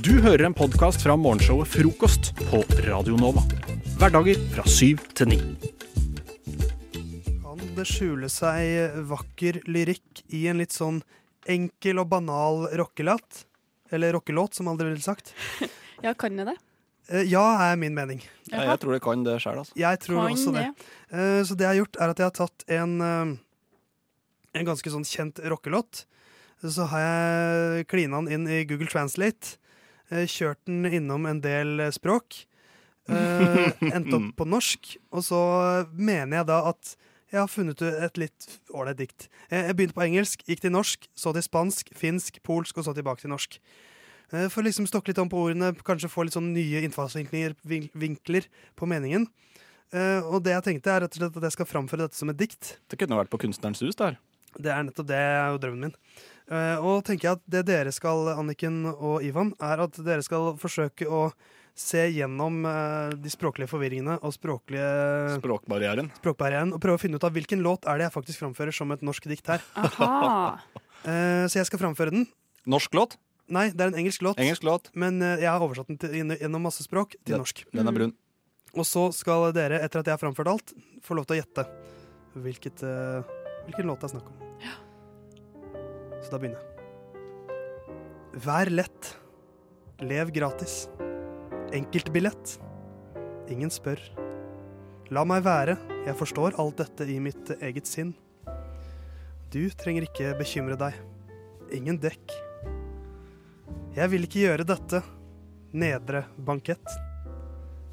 Du hører en podkast fra morgenshowet Frokost på Radio Nova. Hverdager fra syv til ni. Kan det skjule seg vakker lyrikk i en litt sånn enkel og banal rockelåt? Eller rockelåt, som aldri ville sagt. Ja, kan det det? Eh, Ja, er min mening. Ja, jeg tror det kan det sjøl, altså. Jeg tror Kan også det. det. Eh, Så det jeg har gjort, er at jeg har tatt en, eh, en ganske sånn kjent rockelåt. Så har jeg klina den inn i Google Translate. Eh, Kjørt den innom en del eh, språk. eh, Endte opp på norsk. Og så mener jeg da at jeg har funnet et litt ålreit dikt. Jeg begynte på engelsk, gikk til norsk, så til spansk, finsk, polsk og så tilbake til norsk. For å liksom stokke litt om på ordene, kanskje få litt sånn nye innfallsvinkler vinkler på meningen. Og det jeg tenkte er rett og slett at jeg skal framføre dette som et dikt. Det kunne vært på Kunstnerens hus der. Det er nettopp det er jo drømmen min. Eh, og tenker jeg at det dere skal, Anniken og Ivan, er at dere skal forsøke å se gjennom eh, de språklige forvirringene og språklige Språkbarrieren. språkbarrieren og prøve å finne ut av hvilken låt er det jeg faktisk framfører som et norsk dikt her. Aha. Eh, så jeg skal framføre den. Norsk låt. Nei, det er en engelsk låt, Engelsk låt. men jeg har oversatt den til, gjennom masse språk til Ja. norsk. Den er brun. Og så skal dere, etter at jeg har framført alt, få lov til å gjette hvilket, hvilken låt det er snakk om. Så da begynner jeg. Vær lett. Lev gratis. Enkeltbillett. Ingen spør. La meg være, jeg forstår alt dette i mitt eget sinn. Du trenger ikke bekymre deg. Ingen dekk. Jeg vil ikke gjøre dette. Nedre bankett.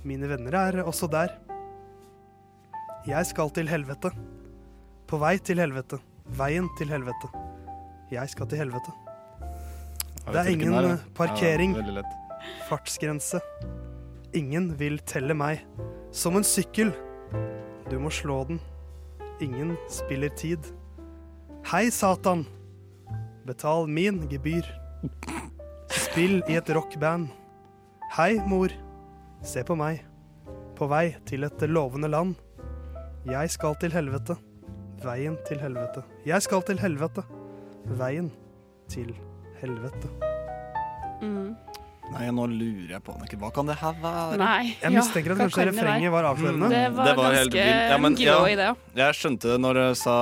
Mine venner er også der. Jeg skal til helvete. På vei til helvete. Veien til helvete. Jeg skal til helvete. Det er ingen, eh, parkering. Ja. Fartsgrense. Ingen vil telle meg. Som en sykkel. Du må slå den. Ingen spiller tid. Hei, Satan. Betal min gebyr. Spill i et rockband. Hei, mor. Se på meg. På vei til et lovende land. Jeg skal til helvete. Veien til helvete. Jeg skal til helvete. Veien til helvete. Mm. Nei, nå lurer jeg på Anniken. Hva kan det her være? Nei. Jeg mistenker at kanskje kan refrenget var avslørende. Det var, Det var ganske. Ja, men- grå ja. i det. Jeg skjønte det når du sa,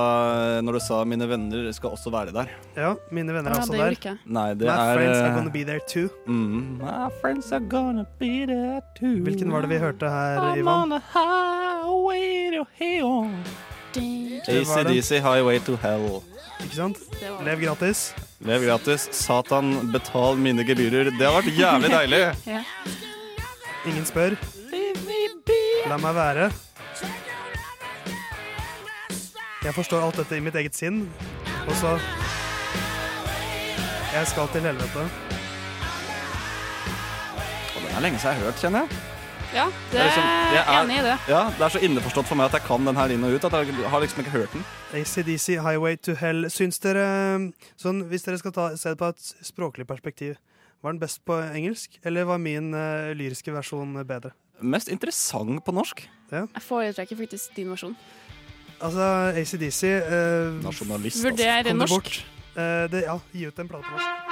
når du sa 'mine venner skal også være der'. Ja, mine venner er Ja, også det der. ikke. Nei, det My er friends are eh, gonna be there too. mm, My friends are gonna be there too. Hvilken var det vi hørte her, I'm Ivan? on a highway to hell. ACDC, Highway to Hell. Ikke sant? Lev gratis. Lev gratis. Satan, betal mine gebyrer. Det har vært jævlig deilig. Ja. Ingen spør. La meg være. Jeg forstår alt dette i mitt eget sinn, og så Jeg skal til helvete. Og den er lenge siden jeg har hørt, kjenner jeg. Ja, det er liksom- jeg er- enig i det. Ja, Det er så innforstått for meg at jeg kan den her inn og ut. At jeg har liksom ikke hørt den. ACDC, Highway to Hell. Syns dere sånn, Hvis dere skal ta, se det på et språklig perspektiv, var den best på engelsk, eller var min uh, lyriske versjon bedre? Mest interessant på norsk. Jeg foretrekker faktisk din versjon. Altså, ACDC uh, Nasjonalist, Vurder det norsk. Eh, det, ja, gi ut en plate på norsk.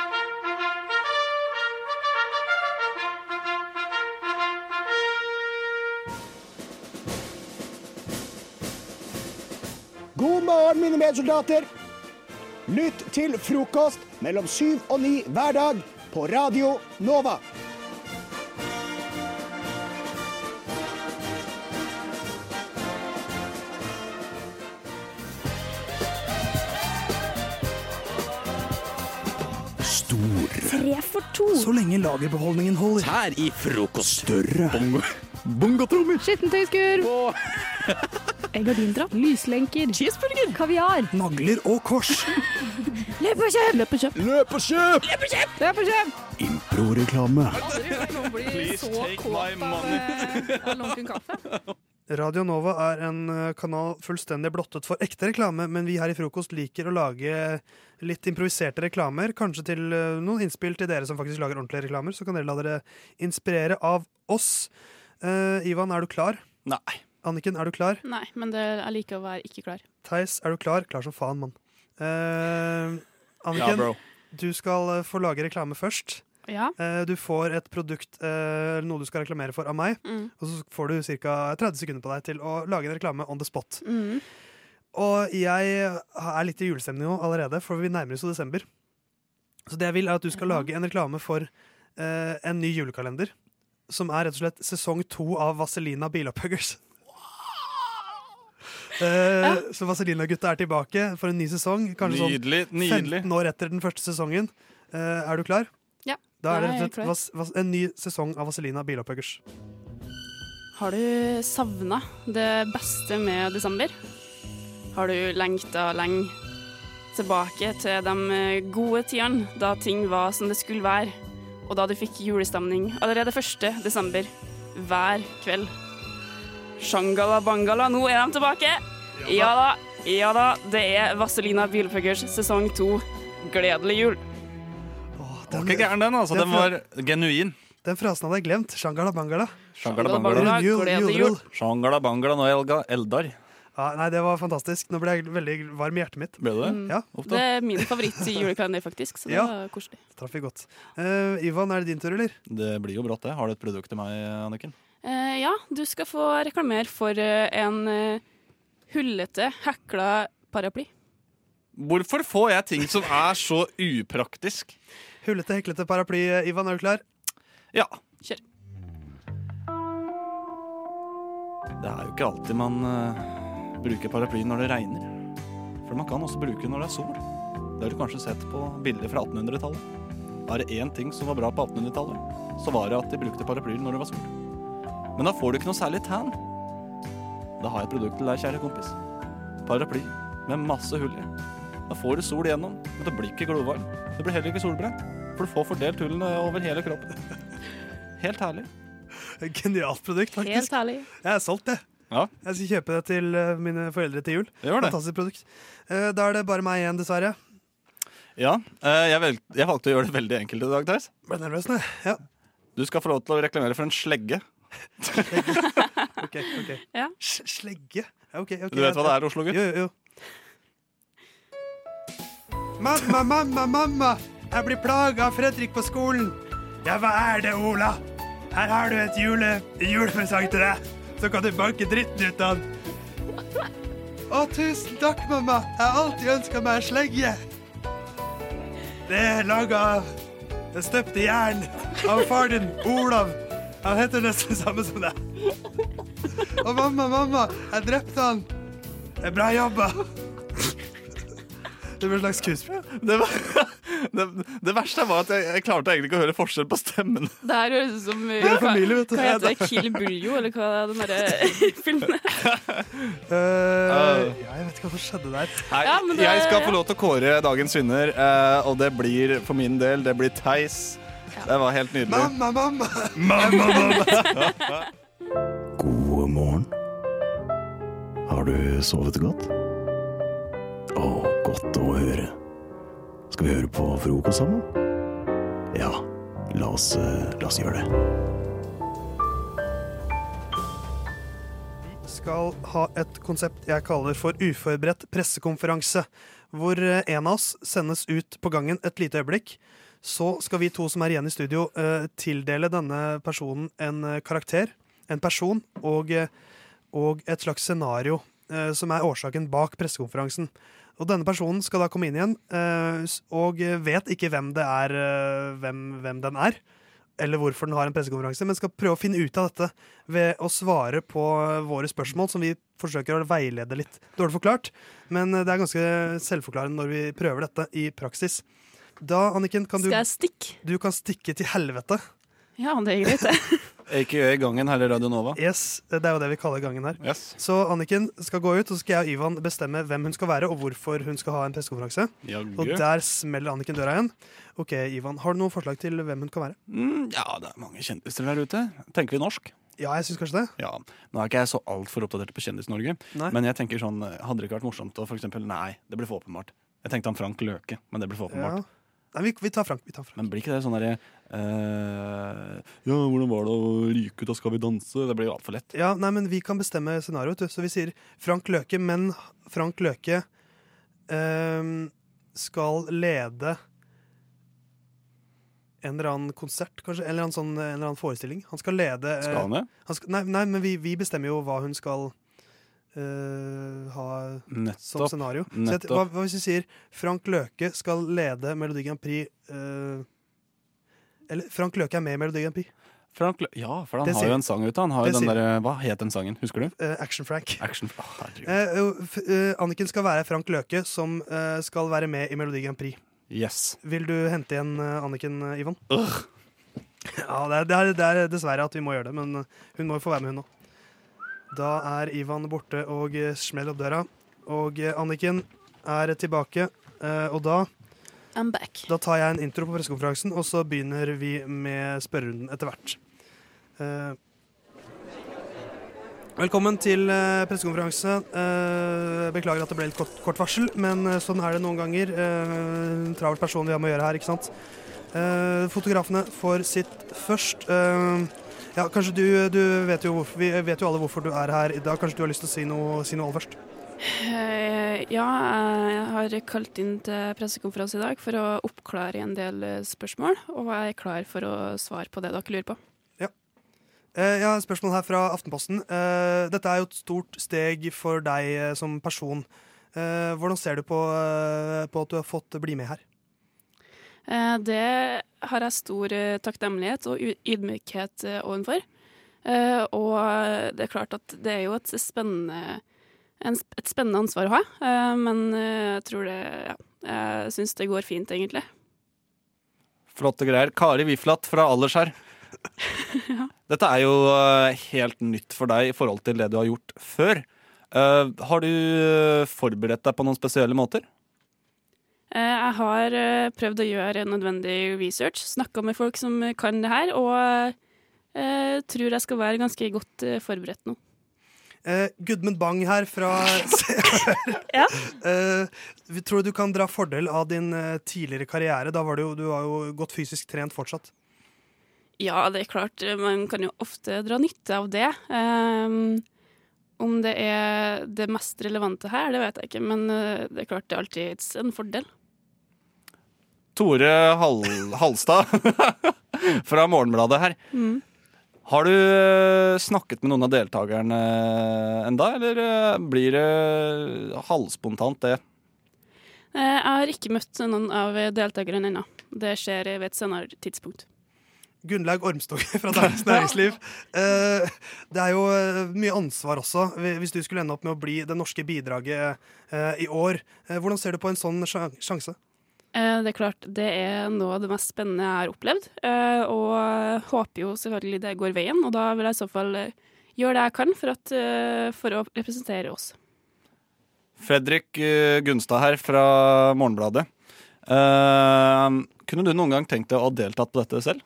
Mine medsoldater. Lytt til frokost mellom syv og ni hver dag på Radio Nova. Tre for to. Så lenge lagerbeholdningen holder. Her i frokost. Større. Bongotrommer. Skittentøyskur. Gardintrapp. Lyslenker. Cheeseburger. Kaviar. Nagler og kors. Løp og kjøp! Løp og kjøp! Løp og kjøp! Løp og kjøp! Improreklame. Please take my money. Radio Nova er en eh, kanal fullstendig blottet for ekte reklame, men vi her i Frokost liker å lage litt improviserte reklamer. Kanskje til eh, noen innspill til dere som faktisk lager ordentlige reklamer. Så kan dere la dere inspirere av oss. Uh, Ivan, er du klar? Nei. Anniken, er du klar? Nei, men det, jeg liker å være ikke klar. Theis, er du klar? Klar som faen, mann. Eh, Anniken, ja, du skal eh, få lage reklame først. Ja. Eh, du får et produkt, eh, noe du skal reklamere for, av meg. Mm. Og så får du ca. 30 sekunder på deg til å lage en reklame on the spot. Mm. Og jeg er litt i julestemning nå allerede, for vi nærmer oss jo desember. Så det jeg vil, er at du skal lage en reklame for eh, en ny julekalender. Som er rett og slett sesong to av Vaselina Bilopphøggers. Eh, Så Vaselina-gutta er tilbake for en ny sesong. Kanskje sånn Nydelig. nydelig 15 år etter den første sesongen. Eh, er du klar? Ja, Da er det rett en ny sesong av Vaselina Bilopphøggers. Har du savna det beste med desember? Har du lengta lenge tilbake til de gode tidene da ting var som det skulle være, og da du fikk julestemning allerede 1. desember hver kveld? Shangala bangala, nå er de tilbake! Ja da, ja da, det er Vazelina Bilpuggers sesong to. Gledelig jul. Åh, Den var ikke gæren, den. altså. den Den var genuin. Den frasen hadde jeg glemt. Shangala bangala. Shangala Shangala bangala. gledelig jul, jul. Shangala bangala nå Elga Eldar. Ja, nei, det var fantastisk. Nå ble jeg veldig varm i hjertet mitt. Ble det det? Mm. Ja, Det er min favoritt i julekalender, faktisk, så det Ja. var koselig. traff vi godt. Uh, Ivan, er det din tur, eller? Det blir jo brått, det. Har du et produkt til meg, Anniken? Eh, ja, du skal få reklamere for uh, en uh, hullete, hekla paraply. Hvorfor får jeg ting som er så upraktisk? Hullete, heklete paraply. Ivan, er du klar? Ja. Kjør. Det er jo ikke alltid man bruker paraply når det regner. For man kan også bruke det når det er sol. Det har du kanskje sett på bilder fra 1800-tallet. Er det én ting som var bra på 1800-tallet, så var det at de brukte paraplyer når det var sol. Men da får du ikke noe særlig tan. Da har jeg et produkt til deg, kjære kompis. Paraply med masse hull i. Da får du sol igjennom, men det blir ikke glovarm. Det blir heller ikke solbrent, for du får fordelt hullene over hele kroppen. Helt herlig. Genialt produkt, faktisk. Helt herlig. Jeg er solgt, det. Ja, Jeg skal kjøpe det til eh, mine foreldre til jul. Fantastisk produkt. Eh, da er det bare meg igjen, dessverre. Ja, eh, jeg, vel, jeg valgte å gjøre det veldig enkelt i dag, Theis. Ble nervøs nå. Ja. Du skal få lov til å reklamere for en slegge. OK. ok. Ja. Slegge? Ja, okay, okay, Du vet hva det er, Oslo-gutt? Jo, jo, jo. Mamma, mamma, mamma! Jeg blir plaga av Fredrik på skolen. Ja, hva er det, Ola? Her har du et jule, julepresang til deg. Så kan du banke dritten ut av den. Å, tusen takk, mamma. Jeg har alltid ønska meg en slegge. Det er laga av Det støpte jern av far din, Olav. Han heter nesten det samme som deg. Å, mamma, mamma, jeg drepte han. Det er bra jobba. Det var en slags skuespill. Det, var, det, det verste var at jeg, jeg klarte egentlig ikke å høre forskjell på stemmen. Det her høres ut som Det er hva, familie, vet du. hva heter det? Kill Buljo, eller hva er den derre filmen? Eh, ja, jeg vet ikke hva som skjedde der. Nei, Ja, men det- Jeg skal få lov til å kåre dagens vinner, eh, og det blir for min del det blir Theis. Det var helt nydelig. Mamma, mamma! Mamma, mamma. God morgen. Har du sovet godt? Å, godt å høre. Skal vi høre på frokost sammen? Ja, la oss, eh, la oss gjøre det. Vi skal ha et konsept jeg kaller for uforberedt pressekonferanse. Hvor eh, en av oss sendes ut på gangen et lite øyeblikk. Så skal vi to som er igjen i studio, eh, tildele denne personen en eh, karakter, en person, og, eh, og et slags scenario som er årsaken bak pressekonferansen. Og denne personen skal da komme inn igjen, og vet ikke hvem det er, hvem, hvem den er eller hvorfor den har en pressekonferanse, men skal prøve å finne ut av dette ved å svare på våre spørsmål, som vi forsøker å veilede litt dårlig forklart. Men det er ganske selvforklarende når vi prøver dette i praksis. Da, Anniken, kan du, Skal jeg stikke? du kan stikke til helvete. Ja, det er greit, det. AKA Gangen her i Radio Nova. Yes, Det er jo det vi kaller gangen her. Yes. Så Anniken skal gå ut, og så skal jeg og Ivan bestemme hvem hun skal være, og hvorfor hun skal ha en pressekonferanse. Og der smeller Anniken døra igjen. Ok, Ivan, Har du noen forslag til hvem hun kan være? Mm, ja, det er mange kjendiser der ute. Tenker vi norsk? Ja, jeg syns kanskje det. Ja. Nå er ikke jeg så altfor oppdatert på Kjendis-Norge, men jeg tenker sånn, hadde det ikke vært morsomt å for eksempel Nei, det blir for åpenbart. Jeg tenkte han Frank Løke, men det blir for Ja. Nei, vi, vi tar Frank. Vi tar Frank. Men blir ikke det sånn derre eh, Ja, hvordan var det å ryke ut av Skal vi danse? Det blir jo altfor lett. Ja, nei, men Vi kan bestemme scenarioet. Så vi sier Frank Løke, men Frank Løke ehm, skal lede en eller annen konsert, kanskje. En eller annen, sånn, en eller annen forestilling. Han skal lede eh, Skal han det? han skal, nei, nei, men vi, vi bestemmer jo hva hun skal eh, ha som Nettopp. scenario. Så jeg, hva, hva hvis vi sier Frank Løke skal lede Melodi Grand Prix uh, Eller Frank Løke er med i Melodi Grand Prix. Frank ja, for han Det har jo en sang ute. Han har jo den der, Hva het den sangen? Husker du? Uh, Action-Frank. Action oh, uh, Anniken skal være Frank Løke, som skal være med i Melodi Grand Prix. Yes. Vil du hente igjen Anniken, Ivan? Ugh. Ja, det er, det, er, det er dessverre at vi må gjøre det, men hun må jo få være med, hun òg. Da er Ivan borte og eh, smeller opp døra. Og eh, Anniken er tilbake, eh, og da I'm back. Da tar jeg en intro på pressekonferansen, og så begynner vi med spørrerunden etter hvert. Velkommen til pressekonferanse. Beklager at det ble litt kort, kort varsel, men sånn er det noen ganger. Travelt person vi har med å gjøre her, ikke sant. Fotografene får sitt først. Eh, ja, kanskje du, du vet jo hvorfor, Vi vet jo alle hvorfor du er her i dag. Kanskje du har lyst til å si noe, si noe aller først? Eh, ja, jeg har kalt inn til pressekonferanse i dag for å oppklare en del eh, spørsmål, og jeg er klar for å svare på det dere lurer på. Ja. Jeg har et spørsmål her fra Aftenposten. Eh, Dette er jo et stort steg for deg eh, som person. Eh, Hvordan ser du på, eh, på at du har fått bli med her? Eh, Det har jeg stor eh, takknemlighet og ydmykhet overfor. ovenfor. Eh, Og det er klart at det er jo et spennende, et spennende ansvar å ha, men jeg tror det ja, Jeg syns det går fint, egentlig. Flotte greier. Kari Wiflat fra Alderskjær. Dette er jo helt nytt for deg i forhold til det du har gjort før. Eh, har du forberedt deg på noen spesielle måter? Eh, Jeg har eh, prøvd å gjøre nødvendig research, snakka med folk som kan det her, og eh, tror jeg skal være ganske godt forberedt nå. Eh, Gudmund Bang her fra Ja. Eh, vi tror du kan dra fordel av din tidligere karriere. Da var du, du var jo godt fysisk trent fortsatt. Ja, det er klart, man kan jo ofte dra nytte av det. Um, om det er det mest relevante her, det vet jeg ikke, men det er klart det er alltid en fordel. Tore Hal Halstad fra Morgenbladet her. Mm. Har du eh, snakket med noen av deltakerne enda, eller eh, blir det halvspontant, det? Eh, Jeg har ikke møtt noen av deltakerne ennå. Det skjer ved et senere tidspunkt. Gunnlaug Ormstog fra Dagens Næringsliv. Eh, det er jo eh, mye ansvar også, hvis du skulle ende opp med å bli det norske bidraget eh, i år. Eh, hvordan ser du på en sånn sjanse? Eh, Det er klart, det er noe av det mest spennende jeg har opplevd, eh, og håper jo selvfølgelig det går veien, og da vil jeg i så fall eh, gjøre det jeg kan for, at, for å representere oss. Fredrik Gunstad her fra Morgenbladet. Kunne du noen gang tenkt deg å ha deltatt på dette selv?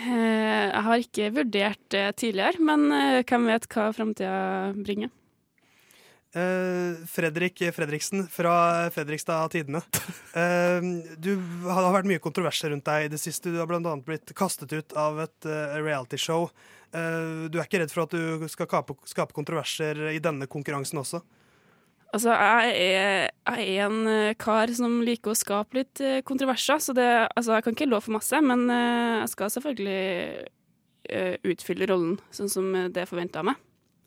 Jeg har ikke vurdert det tidligere, men hvem vet hva framtida bringer. Eh, Fredrik Fredriksen fra Fredrikstad Tidende. Eh, du har vært mye kontroverser rundt deg i det siste. Du har annet blitt kastet ut av et uh, realityshow. Du er ikke redd for at du skal skape, kontroverser i denne konkurransen også? Altså, jeg er, jeg er en kar som liker å skape litt kontroverser, så det, altså, jeg kan ikke love for masse, men jeg skal selvfølgelig utfylle rollen sånn som det er forventa av meg.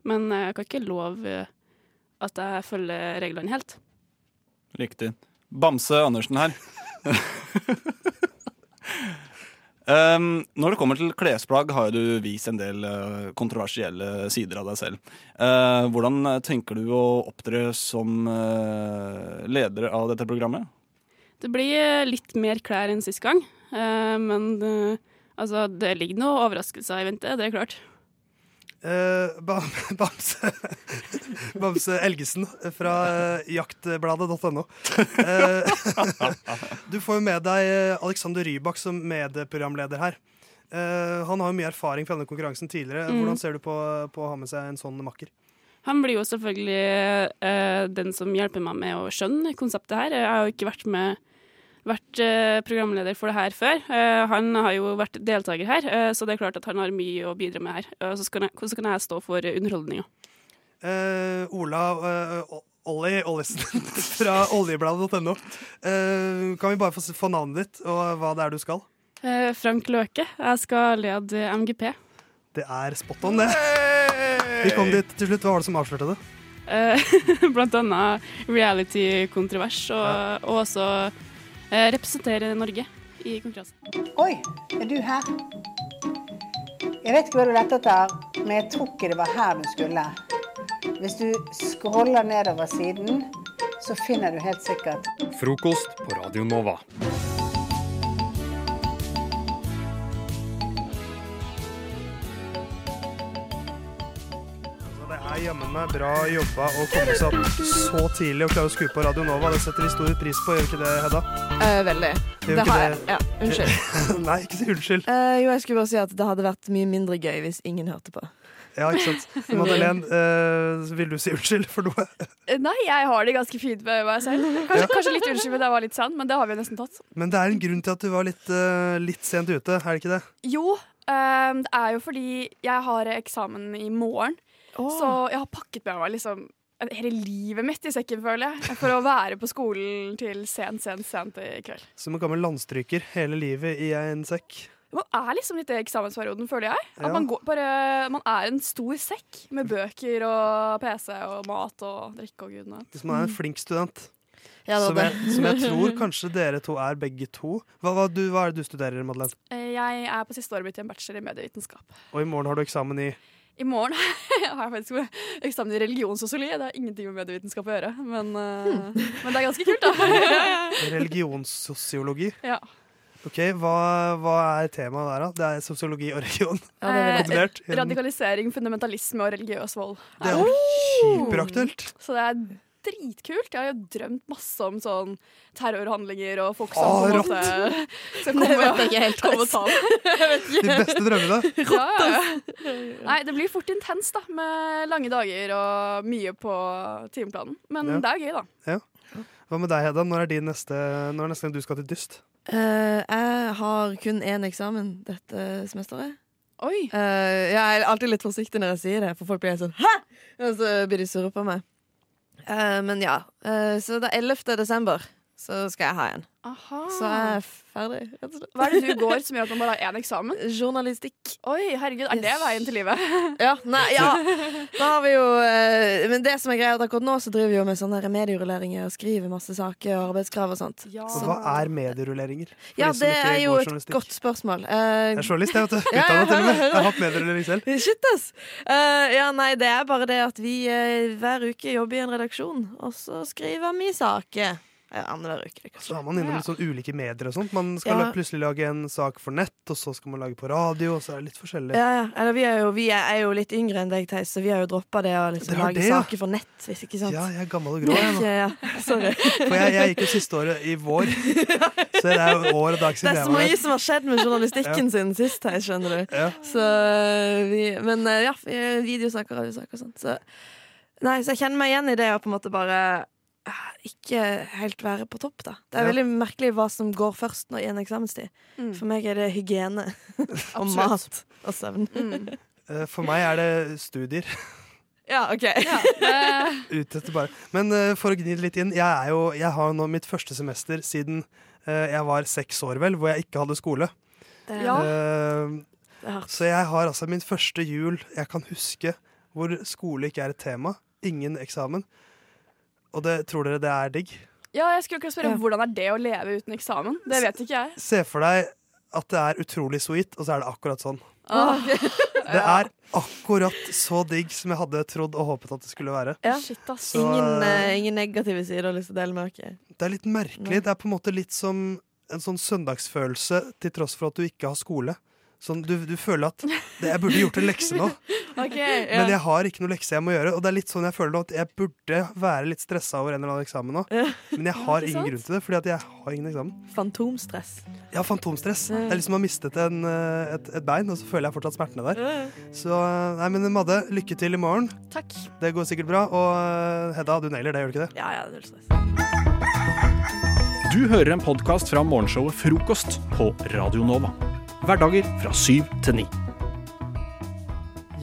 Men jeg kan ikke love at jeg følger reglene helt. Riktig. Bamse Andersen her. Um, når det kommer til klesplagg, har du vist en del eh, kontroversielle sider av deg selv. Uh, hvordan tenker du å opptre som uh, leder av dette programmet? Det blir eh, litt mer klær enn sist gang, uh, men altså, det ligger noen overraskelser i vente, det er klart. Eh, Bamse, Bamse Elgesen fra eh, jaktbladet.no. Eh, du får jo med deg Alexander Rybak som medprogramleder her. Han har jo mye erfaring fra denne konkurransen tidligere. Mm. Hvordan ser du på, på å ha med seg en sånn makker? Han blir jo selvfølgelig den som hjelper meg med å skjønne konseptet her. Jeg har jo ikke vært med vært eh, programleder for det her før. Eh, han har jo vært deltaker her, eh, så det er klart at han har mye å bidra med her. Så, kan jeg, hvordan kan jeg stå for underholdninga. Uh, Ola, uh, Ollie Ollesen fra oljebladet.no. Uh, kan vi bare få, få navnet ditt og hva det er du skal? Eh, Frank Løke. Jeg skal lede MGP. Det er spot on, det. Vi kom dit til slutt. Hva var det som avslørte det? Eh, blant annet reality-kontrovers, og, og også representere Norge i konkurransen. Oi, er du her? Jeg vet ikke hva du lette etter, men jeg tror ikke det var her du skulle. Hvis du scroller nedover siden, så finner du helt sikkert Frokost på Radio Nova. Er jammen meg bra jobba å komme seg opp så tidlig og klare å skru på Radio Nova. Det setter vi stor pris på, gjør ikke det, Hedda? Eh, veldig. Gjør Det ikke har jeg. Ja, unnskyld. Nei, ikke si unnskyld. Eh, jo, jeg skulle bare si at det hadde vært mye mindre gøy hvis ingen hørte på. Ja, ikke sant. Madeleine, eh, vil du si unnskyld for noe? Eh, Nei, jeg har det ganske fint med meg selv. Kanskje, kanskje litt unnskyld for at jeg var litt sann, men det har vi nesten tatt. Men det er en grunn til at du var litt, uh, litt sent ute, er det ikke det? Jo, eh, det er jo fordi jeg har eksamen i morgen, så jeg har pakket med meg liksom hele livet mitt i sekken, føler jeg, for å være på skolen til sent, sent, sent i kveld. Som en gammel landstryker hele livet i en sekk. Man er liksom litt i eksamensperioden, føler jeg. At Ja. man, går, bare, man er en stor sekk med bøker og PC og mat og drikke og gudene. Hvis man er en flink student. Ja, som, jeg, som jeg tror kanskje dere to er begge to. Hva, hva, du, hva er det du studerer, Madeleine? Eh, Jeg er på siste året mitt i en bachelor i medievitenskap. Og i morgen har du eksamen i I morgen har jeg faktisk eksamen i religionssosiologi. Det har ingenting med medievitenskap å gjøre, men, eh, men det er ganske kult, da. religionssosiologi. ja. Ok, hva, hva er temaet der, da? Det er sosiologi og religion. Ja, det vil. Kombinert. Radikalisering, fundamentalisme og religiøs vold. Det er jo hyperaktuelt. Så det er dritkult. Jeg har jo drømt masse om sånn terrorhandlinger og folk som Å, på en rått. måte skal Det komme, vet jeg ikke helt. komme og ta meg. De beste drømmene. Ja, ja. Nei, det blir fort intenst, da, med lange dager og mye på timeplanen. Men Ja. det er gøy, da. Hva med deg, Hedda? Når er, din neste, når er neste gang du skal til dyst? Uh, jeg har kun én eksamen dette semesteret. Oi. Uh, jeg er alltid litt forsiktig når jeg sier det, for folk blir helt sånn Hæ?! Og så blir de sure på meg. Eh, men ja. eh, så det er 11. desember så skal jeg ha en. Aha. Så jeg er ferdig, rett og slett. Hva er det du går som gjør at man bare har én eksamen? Journalistikk. Oi, herregud, er det veien til livet? Ja, nei, ja. Da har vi jo eh, Men det som er greia, at akkurat nå så driver vi jo med sånne medierulleringer og skriver masse saker og arbeidskrav og sånt. Ja. Så, hva er medierulleringer? For Ja, det er jo et godt spørsmål. Uh, Jeg er journalist, jeg, vet du. Ja, ja, til og med. Jeg har hatt medierullering selv. Shit, ass! Uh, ja, nei, det er bare det at vi uh, hver uke jobber i en redaksjon, og så skriver vi saker. Ja, Annenhver uke. Så er man innom litt sånn ulike medier og sånt. Man skal Ja. plutselig lage en sak for nett, og så skal man lage på radio, og så er det litt forskjellig. Ja, ja. Eller vi er, jo, vi er, jo litt yngre enn deg, Theis, så vi har jo droppa det å liksom lage det, ja. saker for nett, hvis ikke sant. Ja, jeg er gammel og grå, jeg. Sorry. For jeg, jeg gikk jo siste året i vår. Så det er jo år og dag Det er så mye som har skjedd med journalistikken sin sist, Theis, skjønner du. Ja. Så eh, vi, Men eh, ja, vi er videosaker, radiosaker og sånt. Så, nei, så jeg kjenner meg igjen i det å på en måte bare eh, ikke helt være på topp, da. Det er Ja. veldig merkelig hva som går først når, i en eksamenstid. Mm. For meg er det hygiene og mat og søvn. Mm. Eh, For meg er det studier. Ja, OK. Ja, Ut etter bare. Men uh, for å gni det litt inn, jeg, er jo, jeg har nå mitt første semester siden uh, jeg var seks år, vel, hvor jeg ikke hadde skole. Det, Ja. uh, det er så jeg har altså min første jul jeg kan huske hvor skole ikke er et tema. Ingen eksamen. Og det, tror dere det er digg? ja, jeg skulle ikke spørre Ja. hvordan er det å leve uten eksamen? Det vet ikke jeg. Se for deg at det er utrolig sweet, og så er det akkurat sånn. Ah, Det er akkurat så digg som jeg hadde trodd og håpet at det skulle være. Ja. shit, ass. Så, Ingen, eh, ingen negative sider å lyst til å dele med dere. Det er litt merkelig. Nei. Det er på en måte litt som en sånn søndagsfølelse til tross for at du ikke har skole. Sånn, du, du føler at det, Jeg burde gjort en lekse nå, Ok, men jeg har ikke noe lekse jeg må gjøre. Og det er litt sånn jeg føler nå at jeg burde være litt stressa over en eller annen eksamen nå. Ja. Men jeg har ingen sant? grunn til det, fordi at jeg har ingen eksamen. Fantomstress. Jeg har Ja. Det er liksom å ha mistet en, eh, et, et bein, og så føler jeg fortsatt smertene der. Så nei, men Madde, lykke til i morgen. Takk. Det går sikkert bra. Og eh, Hedda, du nailer det, gjør du ikke det? Ja, ja, null stress. Du hører en podkast fra morgenshowet Frokost på Radio Nova. Hverdager fra syv til ni.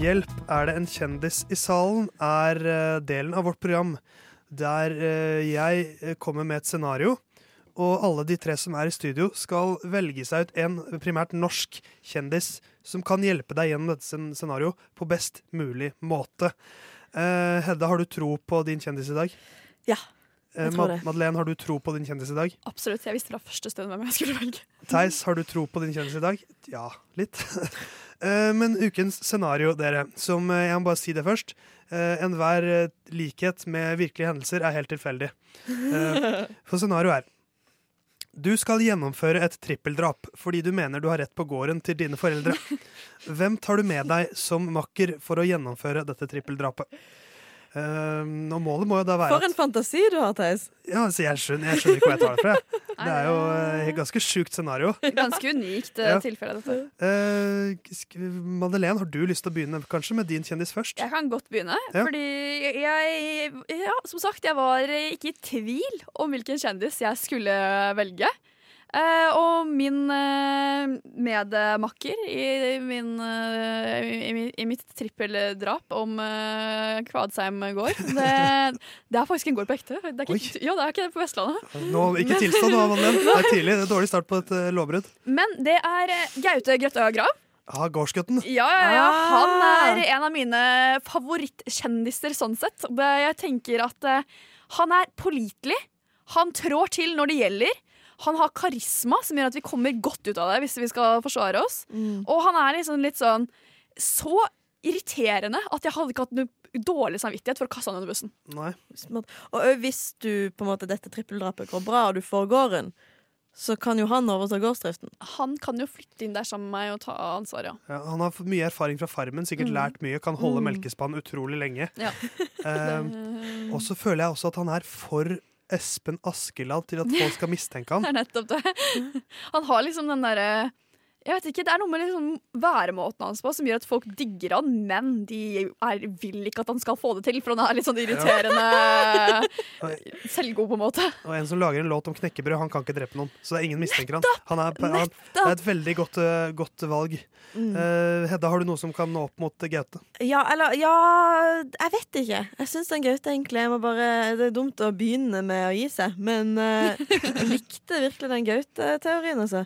Hjelp, er det en kjendis i salen? er eh, delen av vårt program der eh, jeg eh, kommer med et scenario. Og alle de tre som er i studio, skal velge seg ut en primært norsk kjendis som kan hjelpe deg gjennom dette scenarioet på best mulig måte. Uh, Hedda, har du tro på din kjendis i dag? Ja, Mad- Madeleine, har du tro på din kjendis i dag? Absolutt. Jeg visste fra første stund hvem jeg skulle velge. Theis, har du tro på din kjendis i dag? Ja, litt. Eh, Men ukens scenario, dere, som eh, jeg må bare si det først. eh, Enhver likhet med virkelige hendelser er helt tilfeldig. For scenarioet er Du skal gjennomføre et trippeldrap fordi du mener du har rett på gården til dine foreldre. Hvem tar du med deg som makker for å gjennomføre dette trippeldrapet? Eh, og målet må jo da være For en fantasi du har, Theis. ja, altså jeg, skjønner, jeg skjønner ikke hvor jeg tar det fra. Det er jo eh, et ganske sjukt scenario. Ganske unikt eh, Ja. tilfelle, dette. Uh, sk- Madeleine, har du lyst til å begynne kanskje med din kjendis først? Jeg kan godt begynne, Ja. fordi jeg Ja, som sagt, jeg var ikke i tvil om hvilken kjendis jeg skulle velge. Eh, og min uh, medmakker i, min, uh, i, i mitt trippeldrap om Kvadsheim gård det, det er faktisk en gård på ekte. Det er ikke, ja, det er ikke det på Vestlandet. Nå, ikke tilstå nå, Madeleine. Det er tidlig. Det er dårlig start på et uh, lovbrudd. Men det er Gaute Grøtta Grav. Ja, gårdsgutten. Ja, ja, ja. Ah. Han er en av mine favorittkjendiser sånn sett. Jeg tenker at han er pålitelig. Han trår til når det gjelder. Han har karisma som gjør at vi kommer godt ut av det hvis vi skal forsvare oss. Og han er liksom litt sånn så irriterende at jeg hadde ikke hatt noe dårlig samvittighet for å kaste han under bussen. Nei. Og hvis du på en måte dette trippeldrapet går bra, og du får gården, så kan jo han overta gårdsdriften. Han kan jo flytte inn der sammen med meg og ta ansvar, ja. Ja, han har fått mye erfaring fra Farmen, sikkert Mm. lært mye. Kan holde Mm. melkespann utrolig lenge. Ja. Eh, og så føler jeg også at han er for Espen Askeladd til at folk skal mistenke han. Det er nettopp det. Han har liksom den derre Jeg vet ikke, Det er noe med liksom væremåten hans på som gjør at folk digger han, men de er, vil ikke at han skal få det til, for han er litt sånn irriterende selvgod, på en måte. Og en som lager en låt om knekkebrød, han kan ikke drepe noen. Så det er ingen mistenker han. han, er, han det er et veldig godt, eh, godt valg. Mm. Uh, Hedda, har du noe som kan nå opp mot Gaute? Ja, eller Ja, jeg vet ikke. Jeg syns den Gaute egentlig jeg må bare, Det er dumt å begynne med å gi seg, men uh, jeg likte virkelig den Gaute-teorien, altså.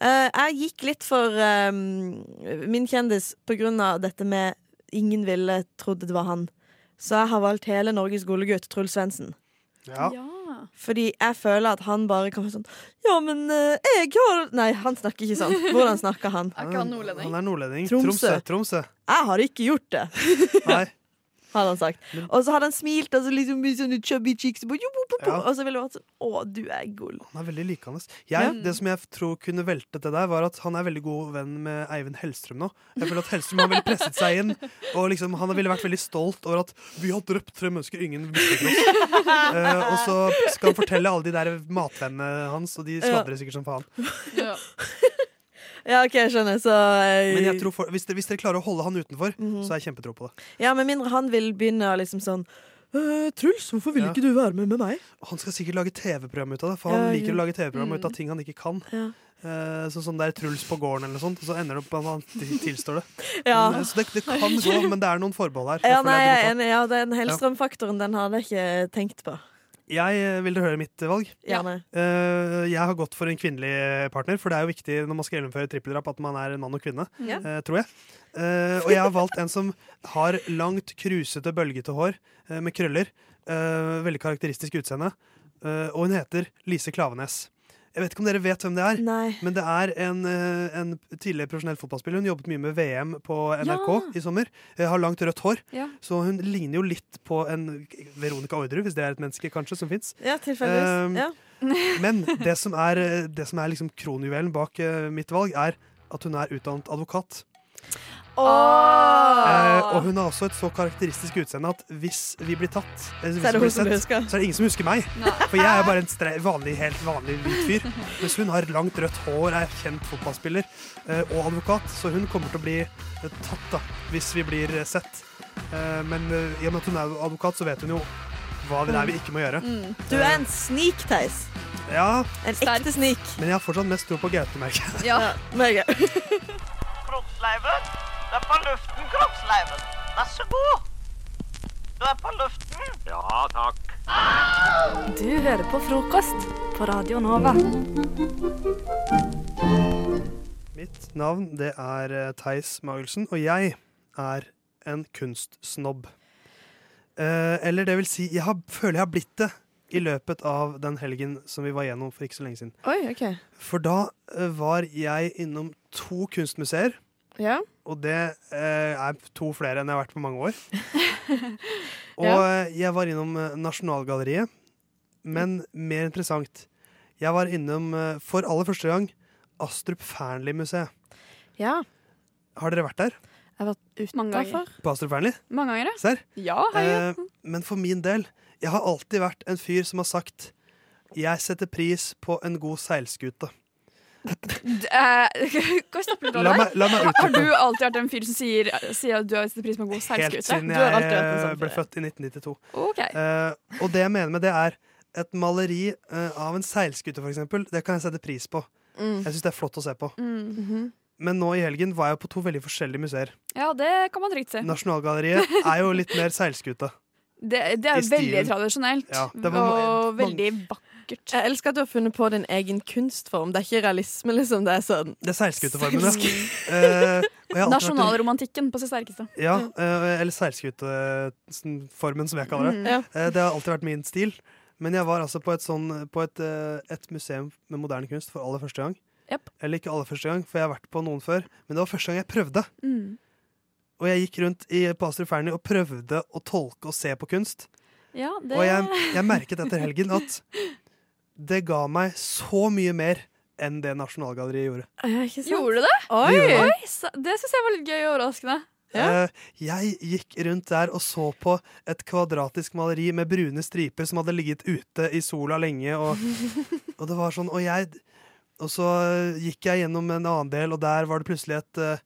Eh, jeg gikk litt for um, min kjendis på grunn av dette med ingen ville trodd det var han. Så jeg har valgt hele Norges golegutt, Truls Svendsen. Ja. Fordi jeg føler at han bare kan være sånn Ja, men eh, jeg har Nei, han snakker ikke sånn. Hvordan snakker han? Er ikke han nordlending? Han er nordlending. Tromsø. Tromsø. Tromsø. Jeg har ikke gjort det. Nei. Hadde han sagt. Og så hadde han smilt, og så liksom med sånne chubby cheeks. Og, jo, bo, bo, bo. Ja. og så ville det vært sånn Å, du er gull. Han er veldig likende. Jeg, Ja. Det som jeg tror kunne veltet det der, var at han er veldig god venn med Eivind Hellstrøm nå. Jeg føler at Hellstrøm har veldig presset seg inn, og liksom, han ville vært veldig stolt over at vi har drøpt tre mennesker ingen mistenker oss. uh, og så skal han fortelle alle de der matvennene hans, og de Ja. sladrer sikkert som faen. Ja, OK, jeg skjønner. Så eh, Men jeg tror for, hvis, dere, hvis dere klarer å holde han utenfor, Mhm. så har jeg kjempetro på det. Ja, med mindre han vil begynne å liksom sånn «Øh, Truls, hvorfor vil Ja. ikke du være med med meg? Han skal sikkert lage TV-program ut av det, for han ja. liker å lage TV-program Mm. ut av ting han ikke kan. Ja. Eh, sånn som det er Truls på gården eller noe sånt, og så ender det opp med at han til- tilstår det. Ja. Men, så det, det kan gå, men det er noen forbehold her. Ja, Jeg føler nei, jeg jeg burde er enig. Ja, den Hellstrøm-faktoren den hadde jeg ikke tenkt på. Jeg eh, Vil høre mitt eh, valg? Ja. Eh, jeg har gått for en kvinnelig partner, for det er jo viktig når man skal gjennomføre trippeldrap at man er en mann og kvinne, Ja. tror jeg. Eh, og jeg har valgt en som har langt, krusete, bølgete hår med krøller. eh, veldig karakteristisk utseende. Eh, og hun heter Lise Klavenes. Jeg vet ikke om dere vet hvem det er, Nei. men det er en, eh, en tidligere profesjonell fotballspiller. Hun jobbet mye med VM på NRK i sommer. Eh, har langt rødt hår, Ja. så hun ligner jo litt på en Veronica Orderud, hvis det er et menneske kanskje som fins. Ja. Um, ja. Men det som er, det som er liksom kronjuvelen bak uh, mitt valg, er at hun er utdannet advokat. Eh, og hun har også et så karakteristisk utseende at hvis vi blir tatt, eh, hvis Så er det vi blir sett, så er det ingen som husker meg. For jeg er bare en stre vanlig, helt vanlig hvit fyr. Mens hun har langt rødt hår, er kjent fotballspiller eh, og advokat. Så hun kommer til å bli eh, tatt da, hvis vi blir eh, sett. Eh, men i og med at hun er advokat, så vet hun jo hva det er vi ikke må gjøre. Mm. Du er en snik, Theis. Ja, En ekte snik. men jeg har fortsatt mest tro på Gaute, merker jeg. Ja. Du er på luften, kroppsleiven. Vær så god. Du er på luften. Ja, takk. Du hører på frokost på Radio Nova. Mitt navn det er eh, Theis Magelsen, og jeg er en kunstsnobb. Eh, eller det vil si, jeg har, føler jeg har blitt det i løpet av den helgen som vi var gjennom for ikke så lenge siden. Oi, OK. For da eh, var jeg innom to kunstmuseer, Ja. og det eh, er to flere enn jeg har vært på mange år. Og Ja. eh, jeg var innom eh, Nasjonalgalleriet, men mer interessant, jeg var innom eh, for aller første gang Astrup Fearnley-museet. ja. Har dere vært der? Jeg har vært Mange ganger. utafor. På Astrup Fearnley? Mange ganger, ja. Serr? Ja. Eh, men for min del, jeg har alltid vært en fyr som har sagt jeg setter pris på en god seilskute. Eh, stopper du der? Har du alltid vært en fyr som sier, sier at du har setter pris på en god Helt siden jeg sånn ble født i 1992. Okay. Uh, og det jeg mener med det, er et maleri uh, av en seilskute, for eksempel. Det kan jeg sette pris på. Mm. Jeg syns det er flott å se på. Mm. -hmm. Men nå i helgen var jeg på to veldig forskjellige museer. Ja, det kan man trygt se. Nasjonalgalleriet er jo litt mer seilskute. Det, det er veldig tradisjonelt Ja, det var ma- og veldig vakkert. Jeg elsker at du har funnet på din egen kunstform. Det er ikke realisme, liksom. Det er sånn Det er seilskuteformen, ja. Eh, en- Nasjonalromantikken på sitt sterkeste. Ja, uh, eller seilskuteformen, som jeg kaller det. Mm. Ja. Eh, det har alltid vært min stil. Men jeg var altså på et, sånn, på et, eh, et museum med moderne kunst for aller første gang. Yep. Eller ikke aller første gang, for jeg har vært på noen før. Men det var første gang jeg prøvde. Mm. Og jeg gikk rundt i på Fernie og prøvde å tolke og se på kunst. Ja, det Og jeg, jeg merket etter helgen at det ga meg så mye mer enn det Nasjonalgalleriet gjorde. Ja, ikke sant? Gjorde det? Oi! Det gjorde. Oi, det syns jeg var litt gøy og overraskende. Ja. jeg gikk rundt der og så på et kvadratisk maleri med brune striper som hadde ligget ute i sola lenge, og, og det var sånn Og jeg Og så gikk jeg gjennom en annen del, og der var det plutselig et eh,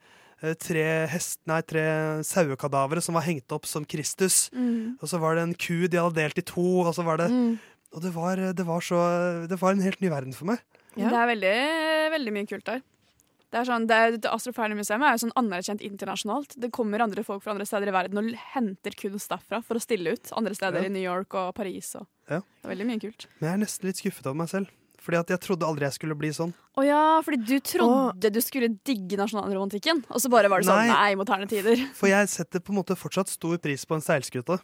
tre hest, nei, tre sauekadavere som var hengt opp som Kristus. Mm. Og så var det en ku de hadde delt i to, og så var det Mm. Og det var, det var så Det var en helt ny verden for meg. Ja. Det er veldig, veldig mye kult der. Det er sånn, det det er jo sånn anerkjent internasjonalt. Det kommer andre folk fra andre steder i verden og henter kunst derfra for å stille ut andre steder Ja. i New York og Paris. Og. Ja. Det er veldig mye kult. Men jeg er nesten litt skuffet over meg selv. Fordi at jeg trodde aldri jeg skulle bli sånn. Å ja, fordi du trodde du skulle digge nasjonalromantikken, og så bare var det sånn Nei. nei, moderne tider. For jeg setter på en måte fortsatt stor pris på en seilskute.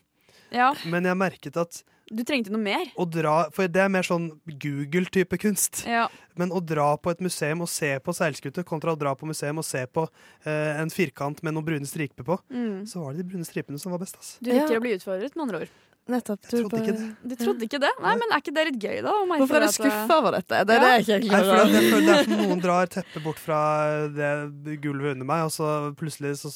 Ja, Men jeg merket at du trengte noe mer. å dra For det er mer sånn Google-type kunst. Ja. Men å dra på et museum og se på seilskute, kontra å dra på museum og se på eh, en firkant med noen brune striper på, Mm. så var det de brune stripene som var best. ass. Du liker Ja. å bli utfordret, med andre ord. Nettopp. Jeg trodde ikke det. Du trodde ikke det? Nei, men er ikke det litt gøy, da? Hvorfor er du eh, skuffa over dette? Det er Ja. det jeg ikke Nei, klarer for å jeg føler Det er som noen drar teppet bort fra det gulvet under meg, og så plutselig så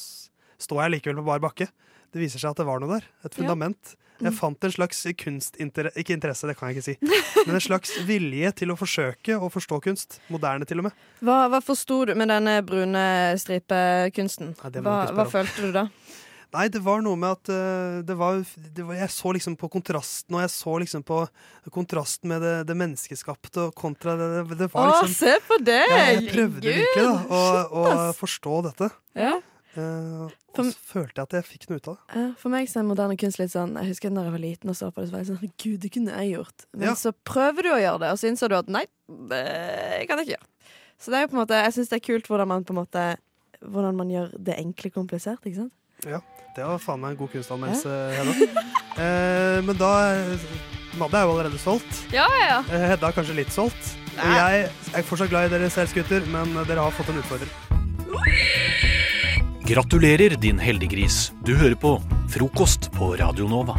står jeg likevel på bar bakke. Det viser seg at det var noe der. Et Ja. fundament. Jeg Mm. fant en slags kunstinteresse Ikke interesse, det kan jeg ikke si. Men en slags vilje til å forsøke å forstå kunst. Moderne, til og med. Hva, hva forsto du med denne brune stripekunsten? Nei, Hva, hva følte du da? Nei, det var noe med at uh, det var, det var Jeg så liksom på kontrasten, og jeg så liksom på kontrasten med det, det menneskeskapte og kontra det Det, det var Å, liksom se på deg! ja, Jeg prøvde virkelig da å, å forstå dette. Ja. Uh, og så følte jeg at jeg fikk noe ut av det. Uh, For meg så er moderne kunst litt sånn Jeg husker da jeg var liten og så på det, så var jeg sånn Gud, det kunne jeg gjort. Men Ja. så prøver du å gjøre det, og så innser du at nei, det kan jeg ikke gjøre. Så det er jo på en måte Jeg syns det er kult hvordan man på en måte Hvordan man gjør det enkle komplisert, ikke sant? Ja, det var faen meg en god kunstanmeldelse, Hedda. Eh, men da Madde er jo allerede solgt. Ja, ja, ja. Eh, Hedda er kanskje litt solgt. Og jeg er fortsatt glad i dere seilskuter, men dere har fått en utfordrer. Gratulerer, din heldiggris. Du hører på Frokost på Radio Nova.